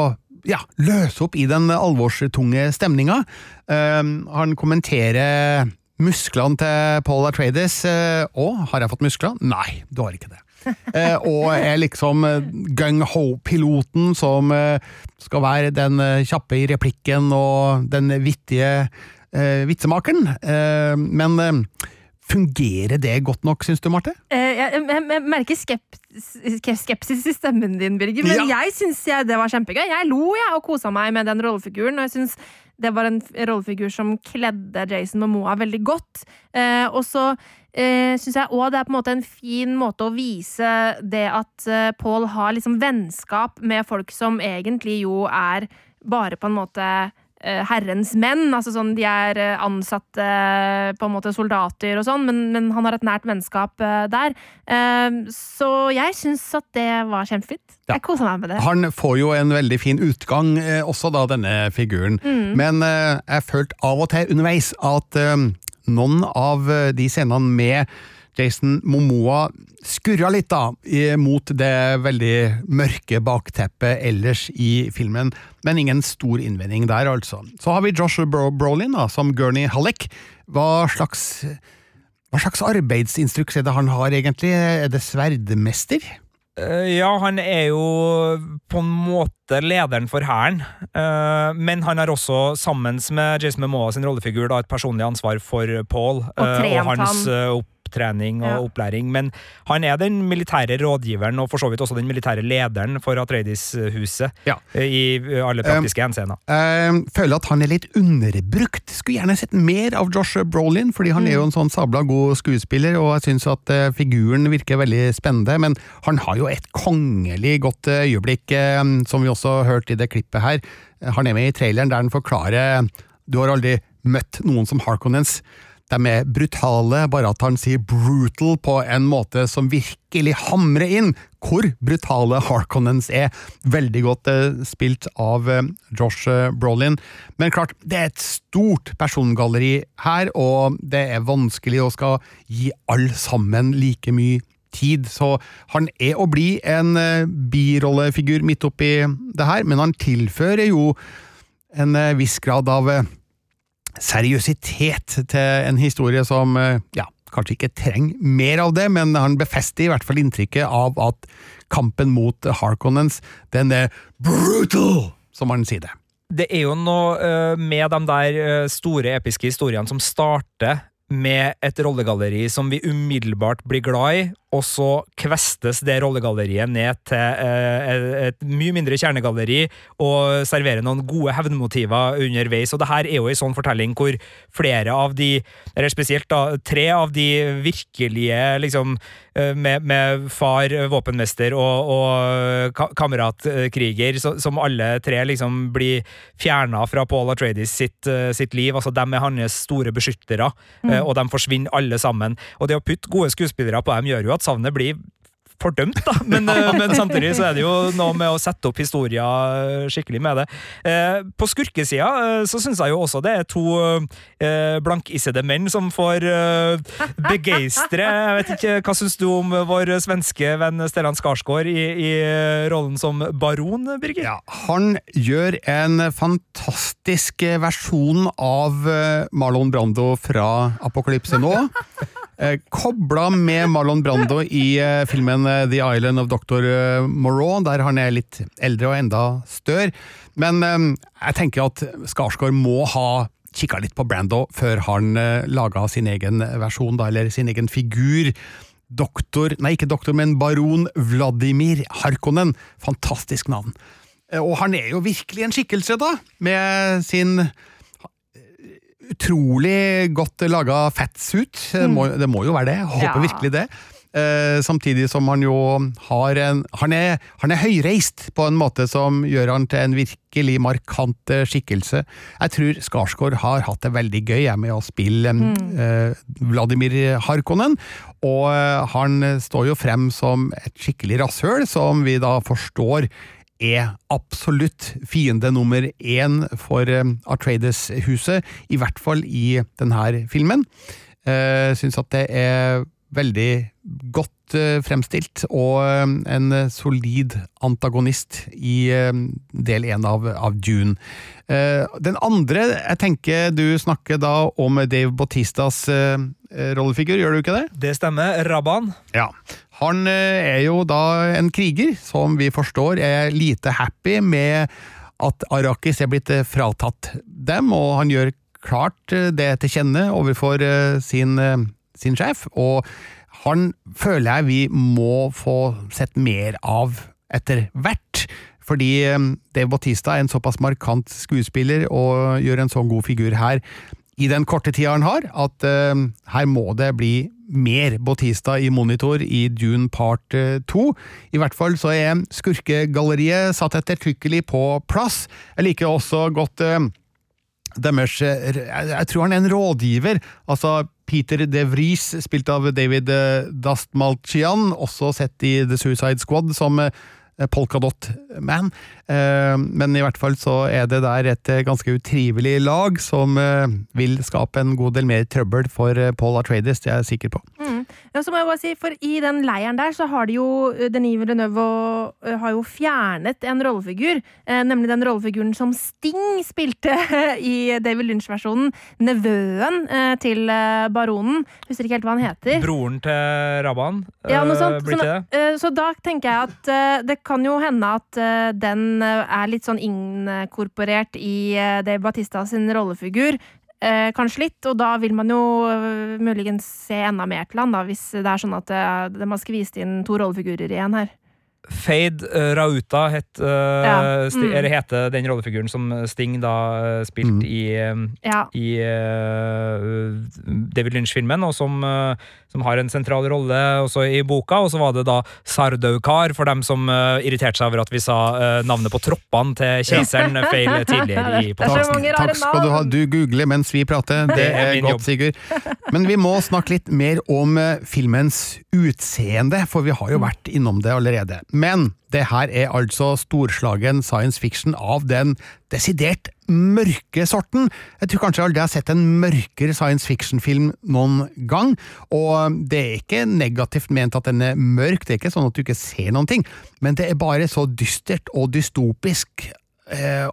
ja, løse opp i den alvorstunge stemninga. Uh, han kommenterer musklene til Paul Atreides. uh, Å, har jeg fått muskler? Nei, du har ikke det. Eh, og er liksom eh, gung-ho-piloten som eh, skal være den kjappe i replikken og den vittige eh, vitsemakeren. Eh, men fungerer det godt nok, syns du, Marte? Eh, jeg, jeg, jeg merker skepsis, skepsis i stemmen din, Birger, men Ja. jeg syns det var kjempegøy. Jeg lo jeg, og kosa meg med den rollefiguren, og jeg syns det var en rollefigur som kledde Jason Momoa veldig godt. Eh, og så eh, syns jeg òg det er på en måte en fin måte å vise det at eh, Paul har liksom vennskap med folk som egentlig jo er bare på en måte herrens menn. Altså sånn de er eh, ansatte eh, på en måte soldater og sånn, men, men han har et nært vennskap eh, der. Eh, så jeg syns at det var kjempefint. Ja. Jeg koser meg med det. Han får jo en veldig fin utgang, eh, også da, denne figuren. Men eh, jeg følte av og til underveis at eh, noen av eh, de scenene med Jason Momoa skurra litt, da, mot det veldig mørke bakteppet ellers i filmen. Men ingen stor innvending der, altså. Så har vi Joshua Bro Brolin da, som Gurney Halleck. Hva slags hva slags arbeidsinstruks er det han har, egentlig? Er det sverdmester? Eh, Ja, han er jo på en måte lederen for hæren, eh, men han har også, sammen med Jason Momoa sin rollefigur, da, et personlig ansvar for Paul Og eh, og hans han. Opptrening og Ja. opplæring. Men han er den militære rådgiveren, og for så vidt også den militære lederen for Atreides-huset, Ja. eh, i eh, alle praktiske henseender. Jeg føler at han er litt underbrukt. Skulle gjerne sett mer av Josh Brolin, fordi han er jo en sånn sabla god skuespiller, og jeg syns at uh, figuren virker veldig spennende. Men han har jo et kongelig godt øyeblikk, uh, som vi også har hørt i det klippet her. Han er med i traileren der han forklarer Du har aldri møtt noen som Harkonnens. De er brutale, bare at han sier brutal på en måte som virkelig hamrer inn hvor brutale Harkonnens er. Veldig godt eh, spilt av eh, Josh eh, Brolin. Men klart, det er et stort persongalleri her, og det er vanskelig å skal gi alle sammen like mye tid, så han er å bli en birollefigur midt oppi det her, men han tilfører jo en viss grad av seriøsitet til en historie som eh, ja, kanskje ikke trenger mer av det, men han befester i hvert fall inntrykket av at kampen mot Harkonnens, den er brutal, som han sier det. det er jo noe eh, med de der eh, store episke historiene som starter med et rollegalleri som vi umiddelbart blir glad i, og så kvestes det rollegalleriet ned til eh, et, mye mindre kjernegalleri og serverer noen gode hevnmotiver underveis. Og det her er jo en sånn fortelling hvor flere av de, eller spesielt da, tre av de virkelige, liksom, eh, med, med far, eh, våpenmester og, og kameratkriger, som alle tre liksom blir fjerna fra Paul Atreides sitt, eh, sitt liv. Altså, de er hans store beskyttere, mm. og de forsvinner alle sammen. Og det å putte gode skuespillere på dem gjør jo at savnet blir fordømt, da, men, eh, men samtidig så er det jo noe med å sette opp historier skikkelig med det. Eh, på skurkesida eh, så syns jeg jo også det er to eh, blankissede menn som får eh, begeistre Jeg vet ikke, Hva syns du om vår svenske venn Stellan Skarsgård i, i rollen som baron, Birger? Ja, han gjør en fantastisk versjon av eh, Marlon Brando fra Apokalypse nå. Eh, Kobla med Marlon Brando i eh, filmen eh, The Island of Dr. Moreau, der han er litt eldre og enda større. Men jeg tenker at Skarsgård må ha kikka litt på Brando før han laga sin egen versjon, da, eller sin egen figur. Doktor, nei ikke doktor, men baron Vladimir Harkonnen. Fantastisk navn. Og han er jo virkelig en skikkelse, da, med sin utrolig godt laga fatsuit. Det det må jo være det. Jeg håper Ja. virkelig det. Eh, samtidig som han jo har en han er, han er høyreist på en måte som gjør han til en virkelig markant eh, skikkelse. Jeg tror Skarsgård har hatt det veldig gøy jeg, med å spille eh, Vladimir Harkonnen, og eh, han står jo frem som et skikkelig rasshøl, som vi da forstår er absolutt fiende nummer én for eh, Atreides-huset, i hvert fall i denne filmen. Jeg syns at det er veldig godt eh, fremstilt, og eh, en eh, solid antagonist i eh, del én av, av Dune. Eh, Den andre, jeg tenker du snakker da om Dave Bautistas eh, eh, rollefigur, gjør du ikke det? Det stemmer. Rabban. Ja. Han eh, er jo da en kriger, som vi forstår er lite happy med at Arrakis er blitt eh, fratatt dem, og han gjør klart eh, det til kjenne overfor sin, sin sjef, og han føler jeg vi må få sett mer av etter hvert. Fordi Dave Bautista er en såpass markant skuespiller og gjør en sånn god figur her i den korte tida han har, at her må det bli mer Bautista i monitor i Dune part 2. I hvert fall så er skurkegalleriet satt ettertrykkelig på plass. Jeg liker også godt eh, deres eh, Jeg tror han er en rådgiver. Altså Peter De Vries, spilt av David eh, Dastmalchian, også sett i The Suicide Squad som eh, Polkadot Man. Eh, Men i hvert fall så er det der et eh, ganske utrivelig lag som eh, vil skape en god del mer trøbbel for Paul Atreides, det er jeg sikker på. Mm. Ja, så må jeg bare si, for I den leiren der så har de jo Denis Villeneuve har jo fjernet en rollefigur. Nemlig den rollefiguren som Sting spilte i David Lynch-versjonen. Nevøen til baronen. Husker ikke helt hva han heter. Broren til Rabban, Ja, noe sånt. Så, eh, så da tenker jeg at det kan jo hende at den eh, er litt sånn inkorporert i det Dave Batista sin rollefigur. eh, kanskje litt, og da vil man jo eh, muligens se enda mer til han, da, hvis det er sånn at de har skvist inn to rollefigurer igjen her. Fade eh, Rauta het, uh, Ja, mm. eller heter den rollefiguren som Sting da uh, spilte Mm. i, eh, Ja. i uh, David Lynch-filmen, og som, eh, som har en sentral rolle også i boka. Og så var det da Sardaukar, for dem som eh, irriterte seg over at vi sa eh, navnet på troppene til keiseren feil tidligere i podkasten. Takk skal du ha. Du googler mens vi prater. Det Det er er min godt, jobb. Sigurd. Men vi må snakke litt mer om eh, filmens utseende, for vi har jo vært innom det allerede. Men det her er altså storslagen science fiction av den desidert mørke sorten. Jeg tror kanskje aldri jeg har sett en mørkere science fiction-film noen gang. Og det er ikke negativt ment at den er mørk, det er ikke sånn at du ikke ser noen ting, men det er bare så dystert og dystopisk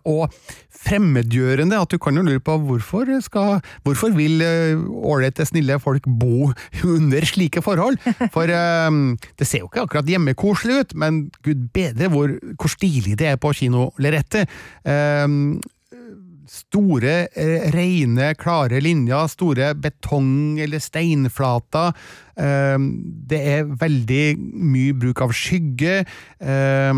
og fremmedgjørende at du kan jo lure på hvorfor skal Hvorfor vil eh, ålreite, snille folk bo under slike forhold? For eh, det ser jo ikke akkurat hjemmekoselig ut, men gud bedre hvor, hvor stilig det er på kinolerretet. Store, eh, rene, klare linjer, store betong- eller steinflater. Eh, Det er veldig mye bruk av skygge. eh,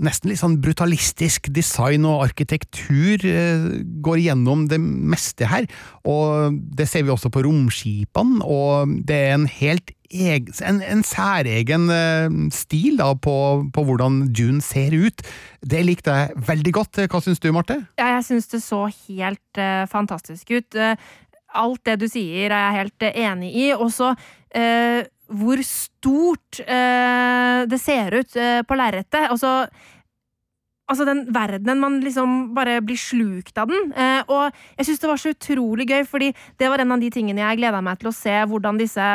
Nesten litt sånn brutalistisk design og arkitektur eh, går gjennom det meste her. Og det ser vi også på romskipene, og det er en helt en, en særegen eh, stil da, på, på hvordan Dune ser ut. Det likte jeg veldig godt. Hva syns du, Marte? Ja, jeg syns det så helt uh, fantastisk ut. Uh, alt det du sier er jeg helt uh, enig i. Og så hvor stort det ser ut på lerretet. Altså, altså den verdenen, man liksom bare blir slukt av den. Eh, og jeg syns det var så utrolig gøy, fordi det var en av de tingene jeg gleda meg til å se, hvordan disse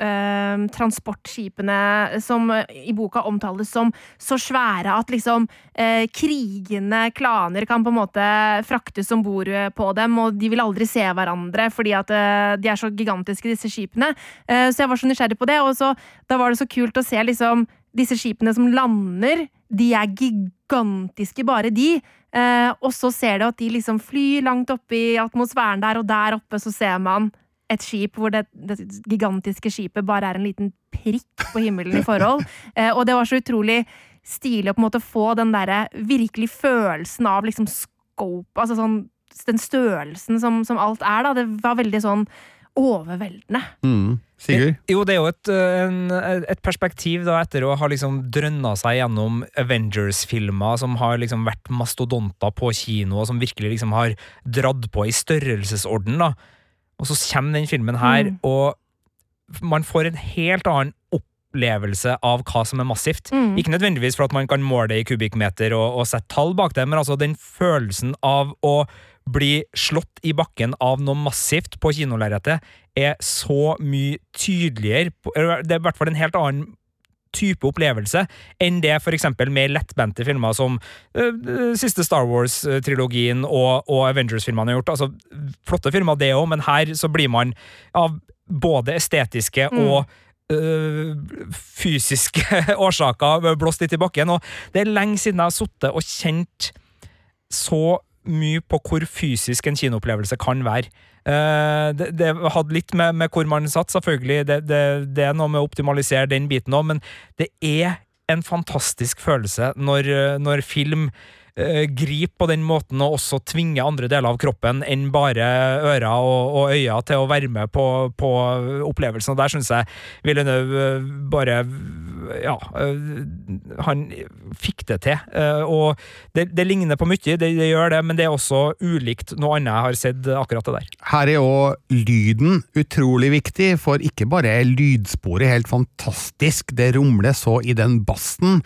eh, transportskipene som eh, i boka omtales som så svære at liksom eh, krigende klaner kan på en måte fraktes om bord på dem, og de vil aldri se hverandre fordi at eh, de er så gigantiske, disse skipene. Eh, så jeg var så nysgjerrig på det, og så, da var det så kult å se liksom disse skipene som lander. De er gigantiske, bare de. Eh, og så ser du at de liksom flyr langt oppe i atmosfæren der, og der oppe så ser man et skip hvor det, det gigantiske skipet bare er en liten prikk på himmelen i forhold. Eh, og det var så utrolig stilig å på en måte få den derre virkelig følelsen av liksom scope, altså sånn den størrelsen som, som alt er, da. Det var veldig sånn overveldende. Mm. Sigurd? Jo, det er jo et, en, et perspektiv da etter å ha liksom drønna seg gjennom Avengers-filmer som har liksom vært mastodonter på kino, og som virkelig liksom har dratt på i størrelsesorden, da. Og så kommer den filmen her, Mm. og man får en helt annen opplevelse av hva som er massivt. Mm. Ikke nødvendigvis for at man kan måle det i kubikkmeter og, og sette tall bak det, men altså den følelsen av å bli slått i bakken av noe massivt på kinolerretet er så mye tydeligere. Det er i hvert fall en helt annen type opplevelse enn det eksempel mer lettbente filmer som uh, siste Star Wars-trilogien og, og Avengers-filmene har gjort. Altså, flotte filmer det òg, men her så blir man av både estetiske Mm. og øh, fysiske årsaker blåst litt i bakken. Og det er lenge siden jeg har sittet og kjent så mye på hvor fysisk en kinoopplevelse kan være. Uh, det, det hadde litt med, med hvor man satt, selvfølgelig. Det, det, det er noe med å optimalisere den biten òg, men det er en fantastisk følelse når, når film uh, griper på den måten og også tvinger andre deler av kroppen enn bare ører og, og øyne til å være med på, på opplevelsen. Og der syns jeg Villeneuve eh, bare ja, øh, han fikk det til. Eh, og det, det ligner på mye, det, det gjør det, men det er også ulikt noe annet jeg har sett akkurat det der. Her er òg lyden utrolig viktig, for ikke bare er lydsporet helt fantastisk, det rumler så i den bassen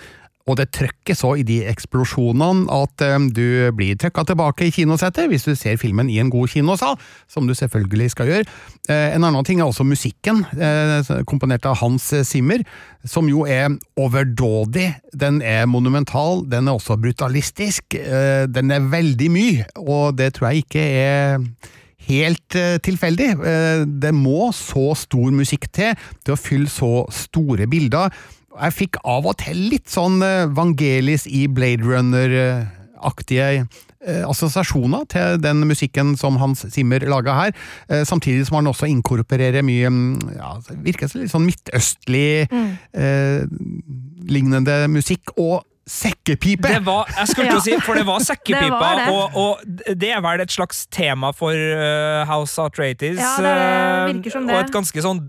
og det trøkker så i de eksplosjonene at um, du blir trøkka tilbake i kinosettet hvis du ser filmen i en god kinosal, som du selvfølgelig skal gjøre. Uh, en annen ting er også musikken, uh, komponert av Hans Zimmer, som jo er overdådig. Den er monumental, den er også brutalistisk. Den er veldig mye, og det tror jeg ikke er helt tilfeldig. Det må så stor musikk til til å fylle så store bilder. Jeg fikk av og til litt sånn eh, Vangelis i Blade Runner-aktige eh, assosiasjoner til den musikken som Hans Zimmer laga her, eh, samtidig som han også inkorporerer mye mm, ja, Virker som litt sånn midtøstlig mm. eh, lignende musikk. og Sekkepipe! Det var, jeg skulle til å si, for det var sekkepipa, det var det. Og, og, det er vel et slags tema for uh, House Outraties. Ja, det virker som det. Og et ganske sånn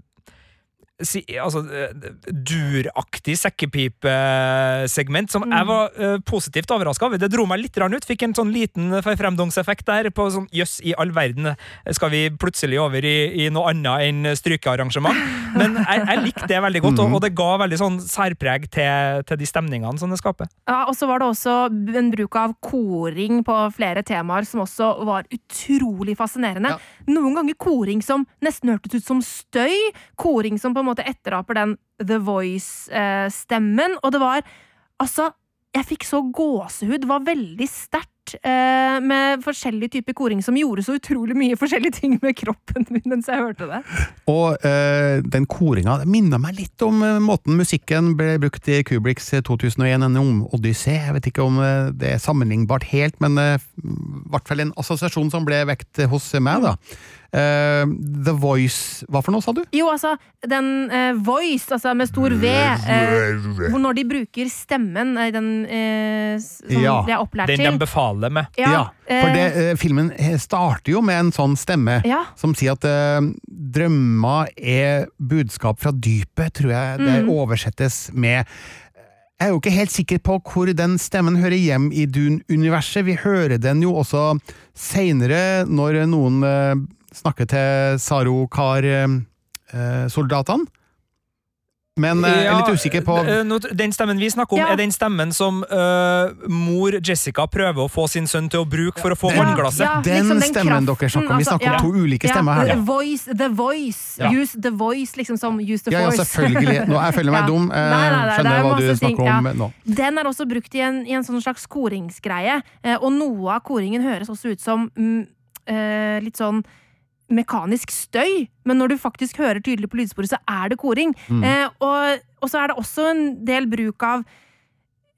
si, altså, eh, duraktig sekkepipesegment som mm. jeg var uh, positivt overraska over. Det dro meg litt ut. Fikk en sånn liten fremdongseffekt der. på sånn, Jøss, i all verden, skal vi plutselig over i, i noe annet enn strykearrangement? Men jeg, jeg likte det veldig godt, og, og, det ga veldig sånn særpreg til, til de stemningene som det skaper. Ja, og så var det også en bruk av koring på flere temaer som også var utrolig fascinerende. Ja. Noen ganger koring som nesten hørtes ut som støy. Koring som på en en måte etteraper den The Voice-stemmen. Og det var Altså, jeg fikk så gåsehud. Det var veldig sterkt. Eh, med forskjellige typer koring som gjorde så utrolig mye forskjellige ting med kroppen min mens jeg hørte det. Og eh, den koringa minner meg litt om eh, måten musikken ble brukt i Kubriks 2001, en Odyssé. Jeg vet ikke om det er sammenlignbart helt, men i hvert fall en assosiasjon som ble vekt hos meg. da. Uh, The Voice Hva for noe, sa du? Jo, altså, den uh, Voice, altså med stor V, uh, hvor når de bruker stemmen, den som ja. de er opplært den til Den de befaler med. Ja, ja for det, filmen starter jo med en sånn stemme ja. som sier at drømmer er budskap fra dypet, tror jeg det mm. oversettes med. Jeg er jo ikke helt sikker på hvor den stemmen hører hjem i Dune-universet. Vi hører den jo også seinere, når noen snakke til Sarokar-soldatene. Eh, men jeg er litt usikker på eh, Den stemmen vi snakker om, ja. er den stemmen som uh, mor Jessica prøver å få sin sønn til å bruke for å få vannglasset. Ja, den, liksom den stemmen kraften, dere snakker om. Vi altså, snakker om to ulike stemmer her. The voice, the voice. Use the voice, liksom som use the force. Ja, selvfølgelig. Nå, jeg føler meg dum. Nei, nei, nei, skjønner hva du snakker om nå. Den er også brukt i en, i en sånn slags koringsgreie, og noe av koringen høres også ut som mm, uh, litt sånn mekanisk støy, men når du faktisk hører tydelig på lydsporet, så er det koring. Mm. Eh, og, og, så er det også en del bruk av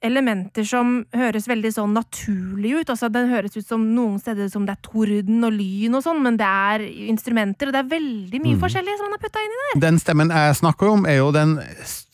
elementer som høres veldig sånn naturlig ut. Altså, den høres ut som noen steder som det er torden og lyn og sånn, men det er instrumenter, og det er veldig mye mm. forskjellig som man har putta inn i der. Den stemmen jeg snakker om, er jo den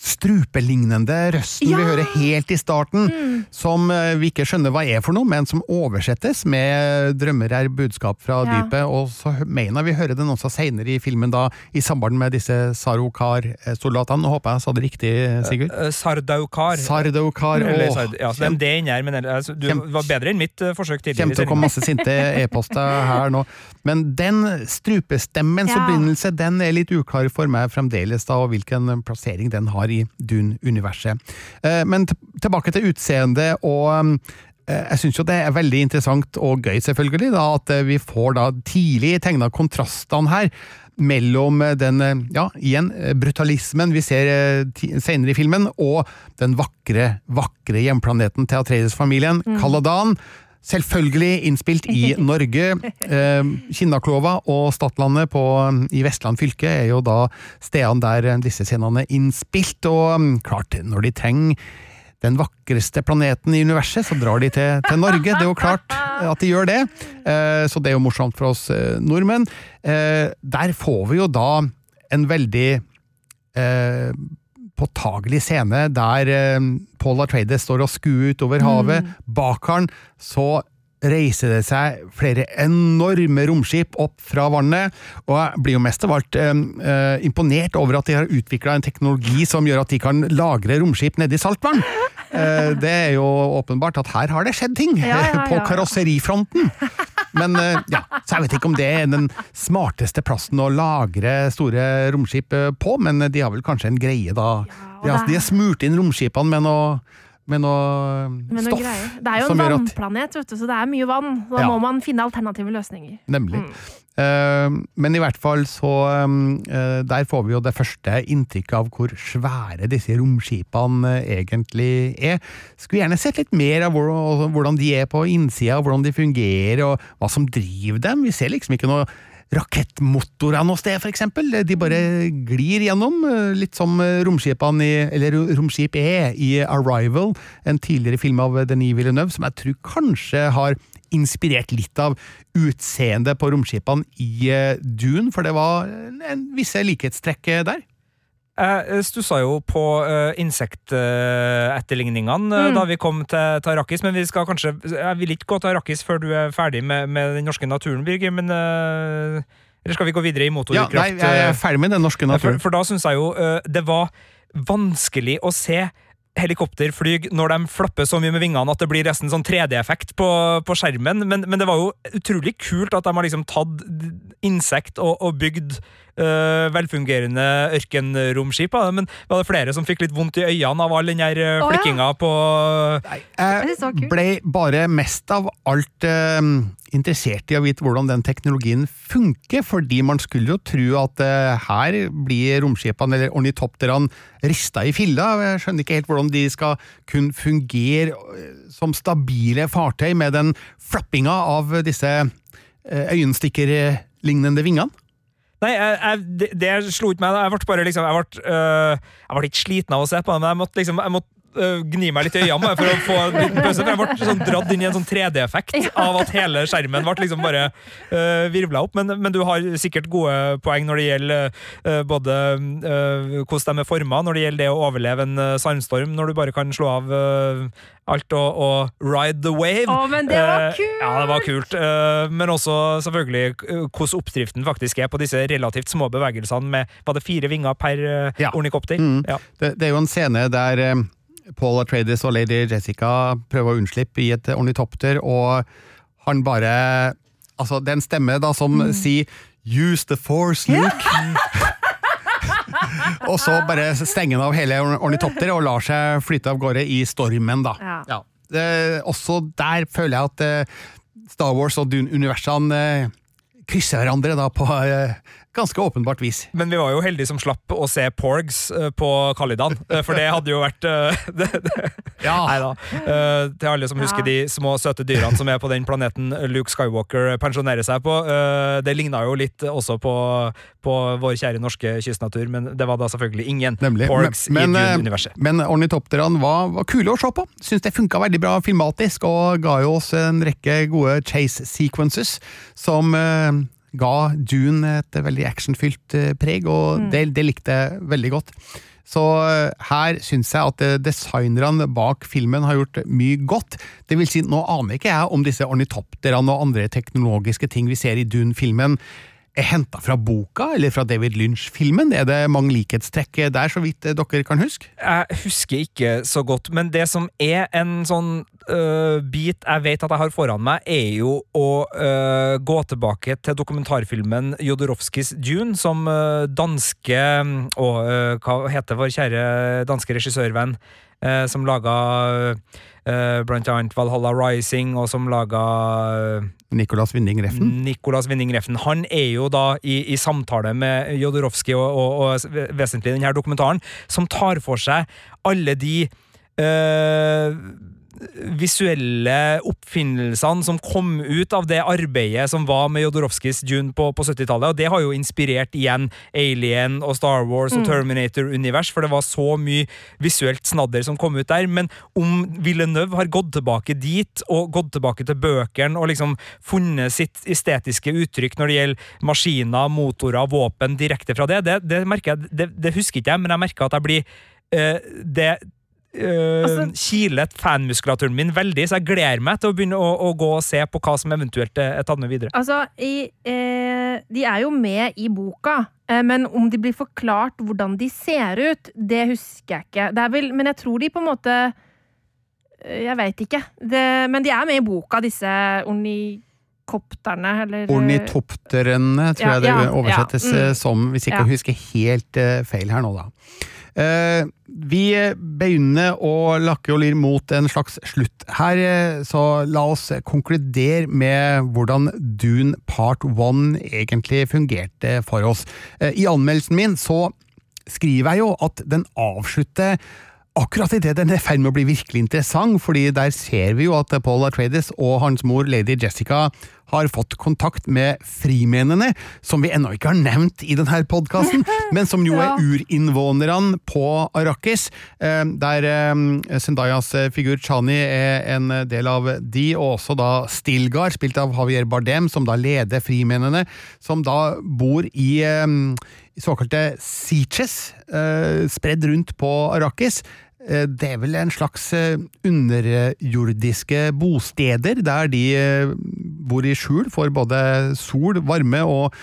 strupelignende røsten ja! vi hører helt i starten, mm. som eh, vi ikke skjønner hva er for noe, men som oversettes med 'drømmer er budskap fra ja. dypet', og så mener vi hører den også seinere i filmen, da, i samband med disse Sarokar-soldatene. Nå håper jeg sa det riktig, Sigurd? Uh, Sardaukar. Sardaukar, eller, ja, så det er her, men altså, du kjem, var bedre enn mitt forsøk tidligere. Kommer til å komme masse sinte e-poster her nå. Men den strupestemmens ja. opprinnelse, den er litt uklar for meg fremdeles, da, og hvilken plassering den har i Dune-universet. Uh, men tilbake til utseendet og jeg syns jo det er veldig interessant og gøy, selvfølgelig, da, at vi får da tidlig tegna kontrastene her mellom eh, den eh, ja, igjen, eh, brutalismen vi ser senere i filmen, og den vakre, vakre hjemplaneten til Atreides-familien, mm. Kaladan. Selvfølgelig innspilt i Norge. Kinnaklova og Stadlandet på, i Vestland fylke er jo da stedene der disse scenene er innspilt, og mm, klart, når de trenger den vakreste planeten i universet, så drar de til, til, Norge. Det er jo klart at de gjør det. Eh, så det er jo morsomt for oss eh, nordmenn. Eh, der får vi jo da en veldig påtagelig scene der Paul Atreides står og skuer utover havet. Mm. Bak han så reiser det seg flere enorme romskip opp fra vannet, og jeg blir jo mest av alt eh, eh, imponert over at de har utvikla en teknologi som gjør at de kan lagre romskip nedi saltvann. Eh, det er jo åpenbart at her har det skjedd ting Ja, ja, på karosserifronten. Men eh, ja, så jeg vet ikke om det er den smarteste plassen å lagre store romskip eh, på, men de har vel kanskje en greie da. de, har, de har smurt inn romskipene med noe, med noe med noe stoff. greier. Det er jo en vannplanet, vet du, så det er mye vann. Da Ja. må man finne alternative løsninger. Nemlig. Mm. Uh, men i hvert fall så uh, Der får vi jo det første inntrykket av hvor svære disse romskipene eh, egentlig er. Skulle gjerne sett litt mer av hvor, hvordan de er på innsida, hvordan de fungerer, og hva som driver dem. Vi ser liksom ikke noe rakettmotorer noe sted, for eksempel. De bare glir gjennom, eh, litt som eh, romskipene i, eller romskip E i Arrival, en tidligere film av Denis Villeneuve, som jeg tror kanskje har inspirert litt av utseendet på romskipene i eh, Dune, for det var en, visse likhetstrekk der. Jeg stussa jo på uh, insektetterligningene uh, Mm. da vi kom til, Tarakis, men vi skal kanskje Jeg vil ikke gå til Arrakis før du er ferdig med, med den norske naturen, Birger, men uh, Eller skal vi gå videre i Ja, nei, jeg er ferdig med den norske naturen. For, for da syns jeg jo uh, det var vanskelig å se helikopterflyg når de flapper så mye med vingene at det blir nesten sånn 3D-effekt på, på skjermen, men, men det var jo utrolig kult at de har liksom tatt insekt og, og bygd uh, velfungerende ørkenromskip. da. Men var det flere som fikk litt vondt i øynene av all den her oh, flikkinga ja. på Nei, Jeg ble bare mest av alt uh, interessert i å vite hvordan den teknologien funker, fordi man skulle jo tro at uh, her blir romskipene, eller ornitopterne, rista i filla. Jeg skjønner ikke helt hvordan de skal kunne fungere som stabile fartøy med den flappinga av disse øyenstikkerlignende vingene. Nei, jeg, jeg, det, det slo ikke meg. Jeg ble bare liksom Jeg ble, øh, jeg ble ikke sliten av å se på det, men jeg måtte liksom Jeg måtte øh, gni meg litt i øynene for å få en liten pause. For jeg ble sånn dratt inn i en sånn 3D-effekt av at hele skjermen ble liksom bare uh, virvla opp. Men, men du har sikkert gode poeng når det gjelder uh, både uh, hvordan de er forma, når det gjelder det å overleve en sandstorm, når du bare kan slå av alt og, og ride the wave. Å, men det var Eh, kult! Ja, det var kult. Eh, men også selvfølgelig eh, hvordan oppdriften faktisk er på disse relativt små bevegelsene med var det fire vinger per eh, Ja. ornikopter. Mm. Ja. Det, det er jo en scene der eh, Paul Atreides og lady Jessica prøver å unnslippe i et ornitopter, og han bare Altså, det er en stemme da som Mm. sier 'use the force, Luke'. og så bare stenger han av hele or- ornitopteret og lar seg flytte av gårde i stormen, da. Ja. Det, også der føler jeg at eh, Star Wars og Dune-universene eh, krysser hverandre da på eh, ganske åpenbart vis. Men vi var jo heldige som slapp å se Porgs eh, på Kalidan, eh, for det hadde jo vært eh, det, det, Ja. Neida. da. til alle som husker Ja. de små, søte dyrene som er på den planeten Luke Skywalker pensjonerer seg på. det ligna jo litt også på, på vår kjære norske kystnatur, men det var da selvfølgelig ingen Nemlig. Porgs Men- i Dune-universet. Men ornitopterne var, var kule å se på. Syns det funka veldig bra filmatisk, og ga jo oss en rekke gode chase sequences som ga Dune et veldig actionfylt eh, preg, og det, det likte jeg veldig godt. Så eh, her syns jeg at eh, designerne bak filmen har gjort mye godt. Det vil si, nå aner ikke jeg om disse ornitopterne og andre teknologiske ting vi ser i Dune-filmen henta fra boka, eller fra David Lynch-filmen? Er det mange likhetstrekk der, så vidt eh, dere kan huske? Jeg husker ikke så godt, men det som er en sånn øh, bit jeg vet at jeg har foran meg, er jo å øh, gå tilbake til dokumentarfilmen Jodorowskis Dune, som øh, danske Å, øh, hva heter vår kjære danske regissørvenn? Øh, som laga eh, blant annet Valhalla Rising, og som laga øh, Nicolas Winning Refn? Nicolas Winning Refn. Han er jo da i, i samtale med Jodorowsky og, og, og vesentlig i denne dokumentaren, som tar for seg alle de øh, visuelle oppfinnelsene som kom ut av det arbeidet som var med Jodorowskis Dune på, på 70-tallet, og det har jo inspirert igjen Alien og Star Wars og Terminator-univers, for det var så mye visuelt snadder som kom ut der, men om Villeneuve har gått tilbake dit, og gått tilbake til bøkene, og liksom funnet sitt estetiske uttrykk når det gjelder maskiner, motorer, våpen, direkte fra det, det, det merker jeg, det, det husker ikke jeg, men jeg merker at jeg blir eh, det Altså- kilet fanmuskulaturen min veldig, så jeg gleder meg til å begynne å, å gå og se på hva som eventuelt er tatt med videre. Altså, i, eh, de er jo med i boka, eh, men om de blir forklart hvordan de ser ut, det husker jeg ikke. Det er vel, men jeg tror de på en måte eh, Jeg veit ikke. Det, men de er med i boka, disse ornikopterne, eller Ornitopterne, tror Ja, jeg det ja, oversettes ja, mm. eh, som, hvis ikke Ja. jeg husker helt uh, feil her nå, da. Eh, vi begynner å lakke og lir mot en slags slutt her, eh, så la oss konkludere med hvordan Dune Part 1 egentlig fungerte for oss. Eh, I anmeldelsen min så skriver jeg jo at den avslutter akkurat idet den er i ferd med å bli virkelig interessant, fordi der ser vi jo at Paul Atreides og hans mor lady Jessica har fått kontakt med frimennene, som vi ennå ikke har nevnt i denne podkasten, men som jo er urinnvånerne på Arrakis, eh, der eh, Zendayas eh, figur Chani er en del av de, og også da Stilgar, spilt av Javier Bardem, som da leder frimennene, som da bor i såkalte eh, spredd rundt på Arrakis. Eh, Det er vel en slags eh, underjordiske bosteder, der de eh, bor i skjul for både sol, varme og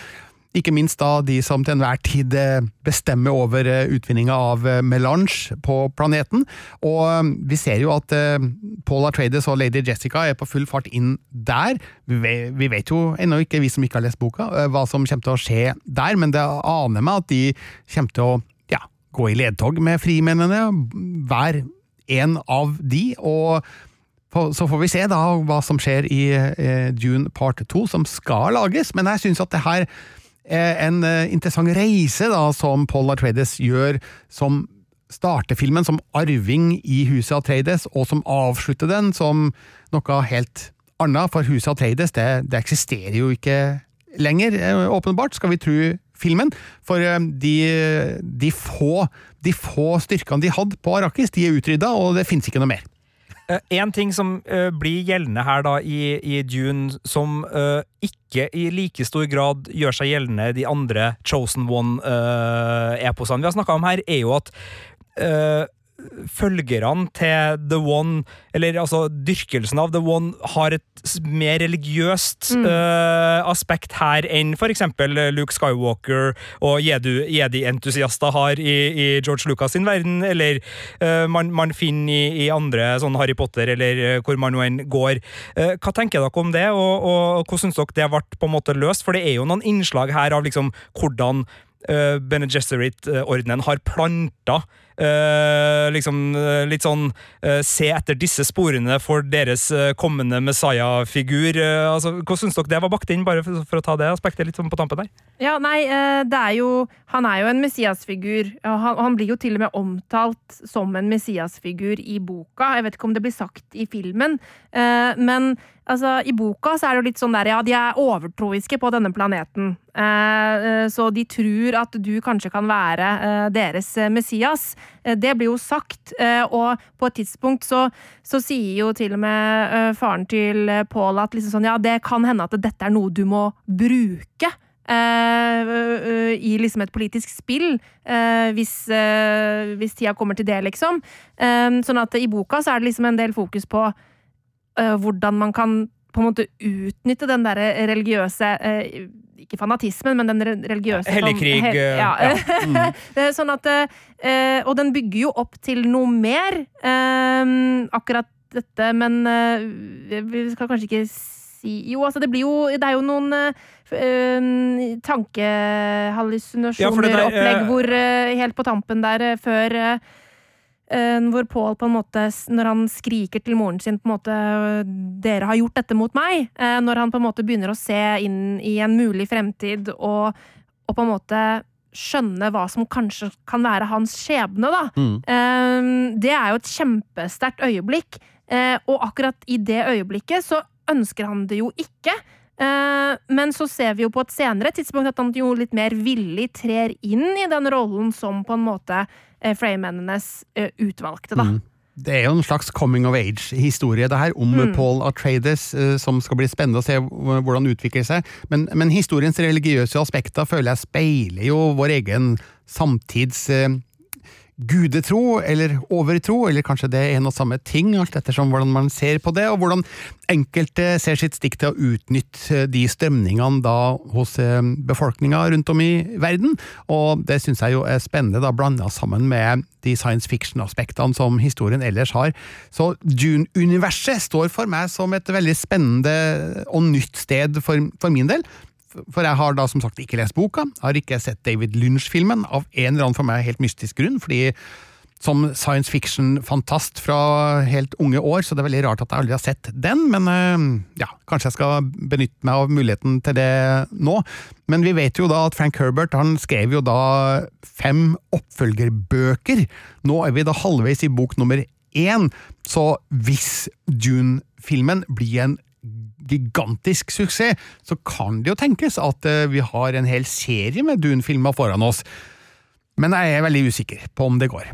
ikke minst da de som til enhver tid bestemmer over utvinninga av melange på planeten. Og vi ser jo at Paul Atreides og lady Jessica er på full fart inn der. Vi vet jo ennå ikke, vi som ikke har lest boka, hva som kommer til å skje der, men det aner meg at de kommer til å gå i ledtog med frimennene, hver en av de. og så får vi se da hva som skjer i eh, Dune part 2, som skal lages, men jeg syns at det her er en eh, interessant reise da, som Paul Atreides gjør, som starter filmen som arving i huset Atreides, og som avslutter den som noe helt annet, for huset Atreides det, det eksisterer jo ikke lenger, eh, åpenbart, skal vi tro filmen, for eh, de, de, få, de få styrkene de hadde på Arrakis, de er utrydda, og det finnes ikke noe mer. Eh, En ting som uh, blir gjeldende her da i, i Dune, som uh, ikke i like stor grad gjør seg gjeldende de andre Chosen One-eposene vi har snakka om her, er jo at følgerne til The One, eller altså dyrkelsen av The One, har et mer religiøst Mm. uh, aspekt her enn eksempel Luke Skywalker og Jedi-entusiaster har i, i George Lucas sin verden, eller uh, man, man finner i, i andre sånn Harry Potter, eller uh, hvor man nå enn går. Hva tenker dere om det, og, og hvordan syns dere det ble på en måte løst? For det er jo noen innslag her av liksom hvordan Bene Gesserit-ordenen har planta liksom eh, litt sånn eh, Se etter disse sporene for deres eh, kommende Messiah-figur. Eh, altså, Hva syns dere det var bakt inn, bare for, for å ta det aspektet litt sånn på tampen der? Ja, nei, eh, det er jo Han er jo en Messias-figur. Han, han blir jo til og med omtalt som en Messias-figur i boka. Jeg vet ikke om det blir sagt i filmen, eh, men altså, i boka så er det jo litt sånn der Ja, de er overtroiske på denne planeten. Eh, eh, så de tror at du kanskje kan være eh, deres eh, Messias. Eh, Det blir jo sagt, eh, og på et tidspunkt så, så sier jo til og med eh, faren til Paul at liksom sånn, ja, det kan hende at dette er noe du må bruke. Uh, uh, I liksom et politisk spill, hvis, hvis tida kommer til det, liksom. Sånn at i boka så er det liksom en del fokus på hvordan man kan på en måte utnytte den derre religiøse eh, Ikke fanatismen, men den religiøse sånn- Hellig krig, he- eh, ja. ja. Det er sånn at eh, Og den bygger jo opp til noe mer, eh, akkurat dette, men vi skal kanskje ikke si Jo, altså, det blir jo Det er jo noen eh, tankehallusinasjoner, Ja, opplegg, hvor helt på tampen der, før hvor Paul på en måte, når han skriker til moren sin på en måte 'Dere har gjort dette mot meg', eh, når han på en måte begynner å se inn i en mulig fremtid og, og på en måte skjønne hva som kanskje kan være hans skjebne, da. Mm. Det er jo et kjempesterkt øyeblikk, eh, og akkurat i det øyeblikket så ønsker han det jo ikke. Eh, Men så ser vi jo på et senere tidspunkt at han jo litt mer villig trer inn i den rollen som på en måte eh, Freymennenes eh, utvalgte, da. Mm. Det er jo en slags coming of age-historie det her, om Mm. Paul Atreides, eh, som skal bli spennende å se hvordan det utvikler seg. Men, men historiens religiøse aspekter føler jeg speiler jo vår egen samtids gudetro eller overtro, eller kanskje det er en og samme ting, alt ettersom hvordan man ser på det, og hvordan enkelte ser sitt stikk til å utnytte de strømningene da hos eh, befolkninga rundt om i verden, og det syns jeg jo er spennende, da blanda sammen med de science fiction-aspektene som historien ellers har. Så Dune-universet står for meg som et veldig spennende og nytt sted for, for min del. For jeg har da som sagt ikke lest boka, har ikke sett David Lynch-filmen, av en eller annen for meg helt mystisk grunn, fordi som science fiction-fantast fra helt unge år, så det er veldig rart at jeg aldri har sett den, men øh, ja, kanskje jeg skal benytte meg av muligheten til det nå. Men vi vet jo da at Frank Herbert han skrev jo da fem oppfølgerbøker. Nå er vi da halvveis i bok nummer én, så hvis Dune-filmen blir en gigantisk suksess, så kan det jo tenkes at eh, vi har en hel serie med Dune-filmer foran oss. Men jeg er veldig usikker på om det går.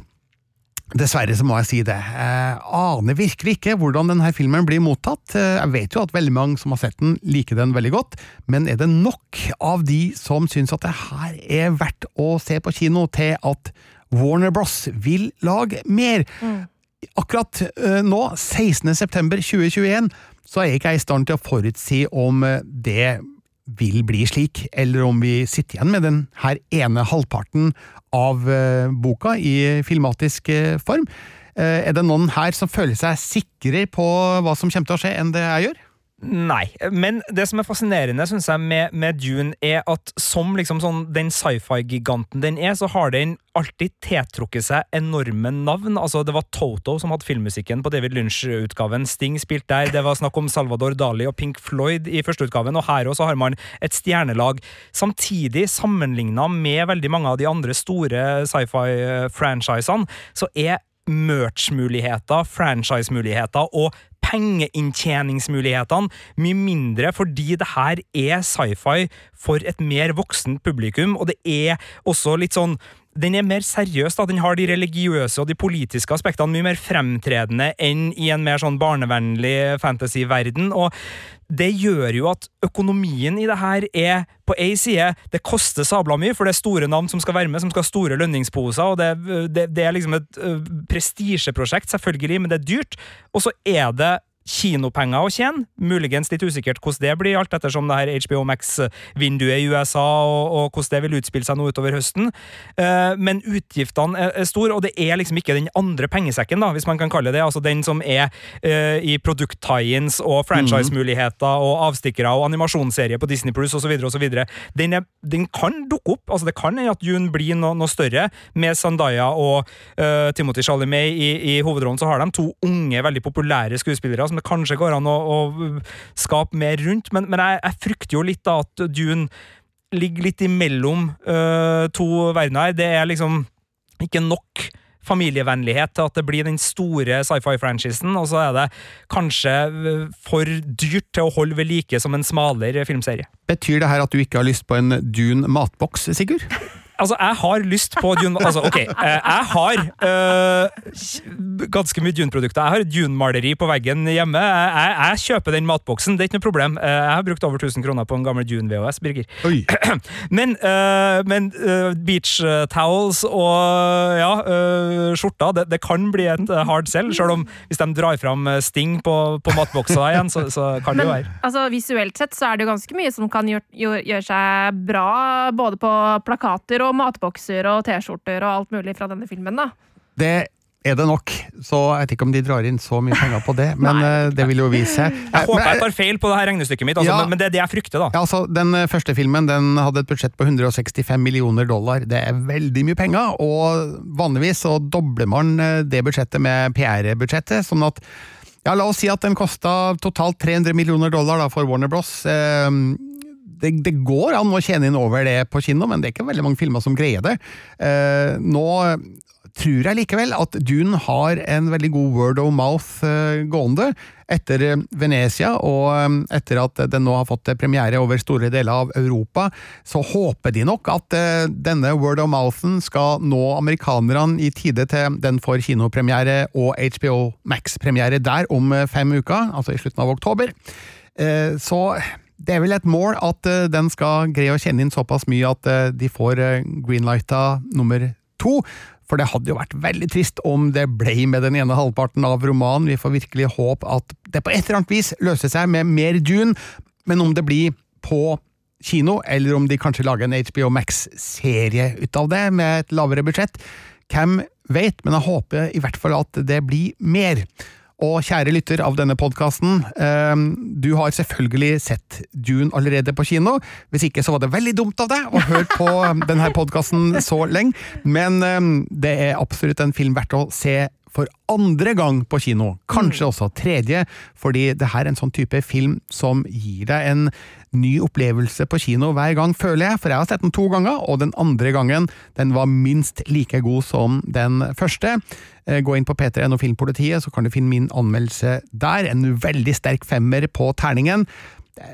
Dessverre så må jeg si det. Jeg aner virkelig ikke hvordan denne filmen blir mottatt. Jeg vet jo at veldig mange som har sett den, liker den veldig godt, men er det nok av de som syns at det her er verdt å se på kino, til at Warner Bros vil lage mer? Mm. Akkurat uh, nå, 16.9.2021, så er ikke jeg i stand til å forutsi om eh, det vil bli slik, eller om vi sitter igjen med den her ene halvparten av eh, boka i filmatisk eh, form. Er det noen her som føler seg sikrere på hva som kommer til å skje, enn det jeg gjør? Nei, men det som er fascinerende synes jeg, med, med Dune, er at som liksom sånn, den sci-fi-giganten den er, så har den alltid tiltrukket seg enorme navn. Altså, Det var Toto som hadde filmmusikken på David Lynch-utgaven. Sting spilte der. Det var snakk om Salvador Dali og Pink Floyd i første utgaven, og her også har man et stjernelag. Samtidig, sammenligna med veldig mange av de andre store sci-fi-franchisene, så er merch-muligheter, franchise-muligheter og pengeinntjeningsmulighetene mye mindre, fordi det her er sci-fi for et mer voksent publikum, og det er også litt sånn den er mer seriøs. da, Den har de religiøse og de politiske aspektene mye mer fremtredende enn i en mer sånn barnevennlig fantasy-verden. og det gjør jo at økonomien i det her er på ei side Det koster sabla mye, for det er store navn som skal være med, som skal ha store lønningsposer, og det, det, det er liksom et prestisjeprosjekt, selvfølgelig, men det er dyrt. Og så er det kinopenger å tjene. Muligens litt usikkert hvordan det blir, alt ettersom det her HBO Max-vinduet i USA og, og, hvordan det vil utspille seg nå utover høsten. Uh, men utgiftene er, er store, og det er liksom ikke den andre pengesekken, da, hvis man kan kalle det altså den som er uh, i produkt-tie-ins og franchise-muligheter og avstikkere og animasjonsserie på Disney Pluss osv. Den, den kan dukke opp. altså Det kan hende at June blir noe, noe, større. Med Sandaya og uh, Timothy Chalamet i, i hovedrollen så har de to unge, veldig populære skuespillere som det kanskje går an å, å skape mer rundt, men, men jeg, jeg, frykter jo litt da at Dune ligger litt imellom uh, to verdener. Det er liksom ikke nok familievennlighet til at det blir den store sci-fi-franchisen, og så er det kanskje øh, for dyrt til å holde ved like som en smalere filmserie. Betyr det her at du ikke har lyst på en Dune matboks, Sigurd? Altså, jeg har lyst på Dune Altså, ok, eh, jeg har øh, ganske mye Dune-produkter. Jeg har Dune-maleri på veggen hjemme. Jeg, jeg, kjøper den matboksen, det er ikke noe problem. Eh, jeg har brukt over 1000 kroner på en gammel Dune-VHS, Birger. Men, øh, men øh, beach towels og ja, øh, skjorta, det, det, kan bli et hard sell, selv om hvis de drar fram Sting på, på matboksa igjen, så, så kan det jo være. Altså, visuelt sett så er det jo ganske mye som kan gjøre, gjøre seg bra, både på plakater og og matbokser og T-skjorter og alt mulig fra denne filmen, da. Det er det nok, så jeg vet ikke om de drar inn så mye penger på det, men Nei, det vil jo vise seg. Jeg håper jeg tar feil på det her regnestykket mitt, altså, ja, men det er det jeg frykter, da. Ja, altså, Den eh, første filmen den hadde et budsjett på 165 millioner dollar. Det er veldig mye penger, og vanligvis så dobler man eh, det budsjettet med PR-budsjettet, sånn at ja, La oss si at den kosta totalt 300 millioner dollar da, for Warner Bros. Eh, det, det, går an å tjene inn over det på kino, men det er ikke veldig mange filmer som greier det. Eh, nå tror jeg likevel at Dune har en veldig god word of mouth eh, gående etter eh, Venezia, og eh, etter at den nå har fått premiere over store deler av Europa, så håper de nok at eh, denne word of mouthen skal nå amerikanerne i tide til den får kinopremiere og HBO Max-premiere der om fem uker, altså i slutten av oktober. Eh, så det er vel et mål at uh, den skal greie å kjenne inn såpass mye at uh, de får uh, greenlighta nummer to. For det hadde jo vært veldig trist om det ble med den ene halvparten av romanen. Vi får virkelig håpe at det på et eller annet vis løser seg med mer Dune, men om det blir på kino, eller om de kanskje lager en HBO Max-serie ut av det, med et lavere budsjett, hvem vet, men jeg håper i hvert fall at det blir mer. Og kjære lytter av denne podkasten, eh, du har selvfølgelig sett Dune allerede på kino. Hvis ikke så var det veldig dumt av deg å høre på denne podkasten så lenge, men eh, det er absolutt en film verdt å se for andre gang på kino, kanskje også tredje, fordi det her er en sånn type film som gir deg en ny opplevelse på kino hver gang, føler jeg, for jeg har sett den to ganger, og den andre gangen den var minst like god som den første. Eh, Gå inn på P3 og Filmpolitiet, så kan du finne min anmeldelse der. En veldig sterk femmer på terningen.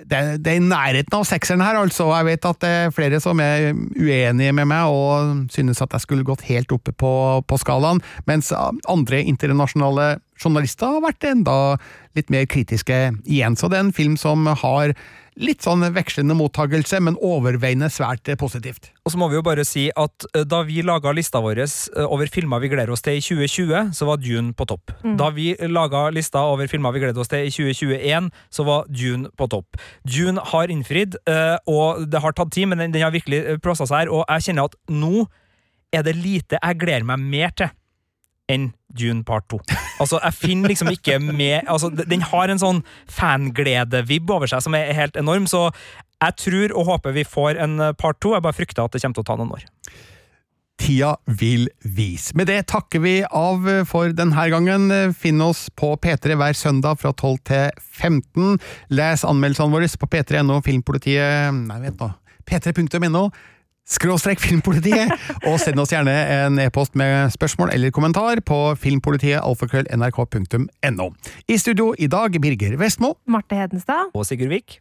Det, det er i nærheten av sekseren her, altså. Jeg vet at det er flere som er uenige med meg og synes at jeg skulle gått helt oppe på, på skalaen, mens andre internasjonale journalister har vært enda litt mer kritiske igjen. Så det er en film som har litt sånn vekslende mottagelse, men overveiende svært positivt. Og så må vi jo bare si at eh, da vi laga lista vår eh, over filmer vi gleder oss til i 2020, så var Dune på topp. Da vi laga lista over filmer vi gleder oss til i 2021, så var Dune på topp. Dune har innfridd, eh, og det har tatt tid, men den, den har virkelig plassa seg her, og jeg kjenner at nå er det lite jeg gleder meg mer til enn Dune part 2. Altså, jeg finner liksom ikke med altså, Den har en sånn fanglede-vibb over seg som er helt enorm, så jeg tror og håper vi får en part 2. Jeg bare frykter at det kommer til å ta noen år. Tida vil vise. Med det takker vi av for denne gangen. Finn oss på P3 hver søndag fra 12 til 15. Les anmeldelsene våre på p3.no Filmpolitiet Nei, vent nå. p3.no skråstrek Filmpolitiet, og send oss gjerne en e-post med spørsmål eller kommentar på filmpolitiet alfakrøll nrk.no. I studio i dag Birger Vestmo. Marte Hedenstad. Og Sigurd Vik.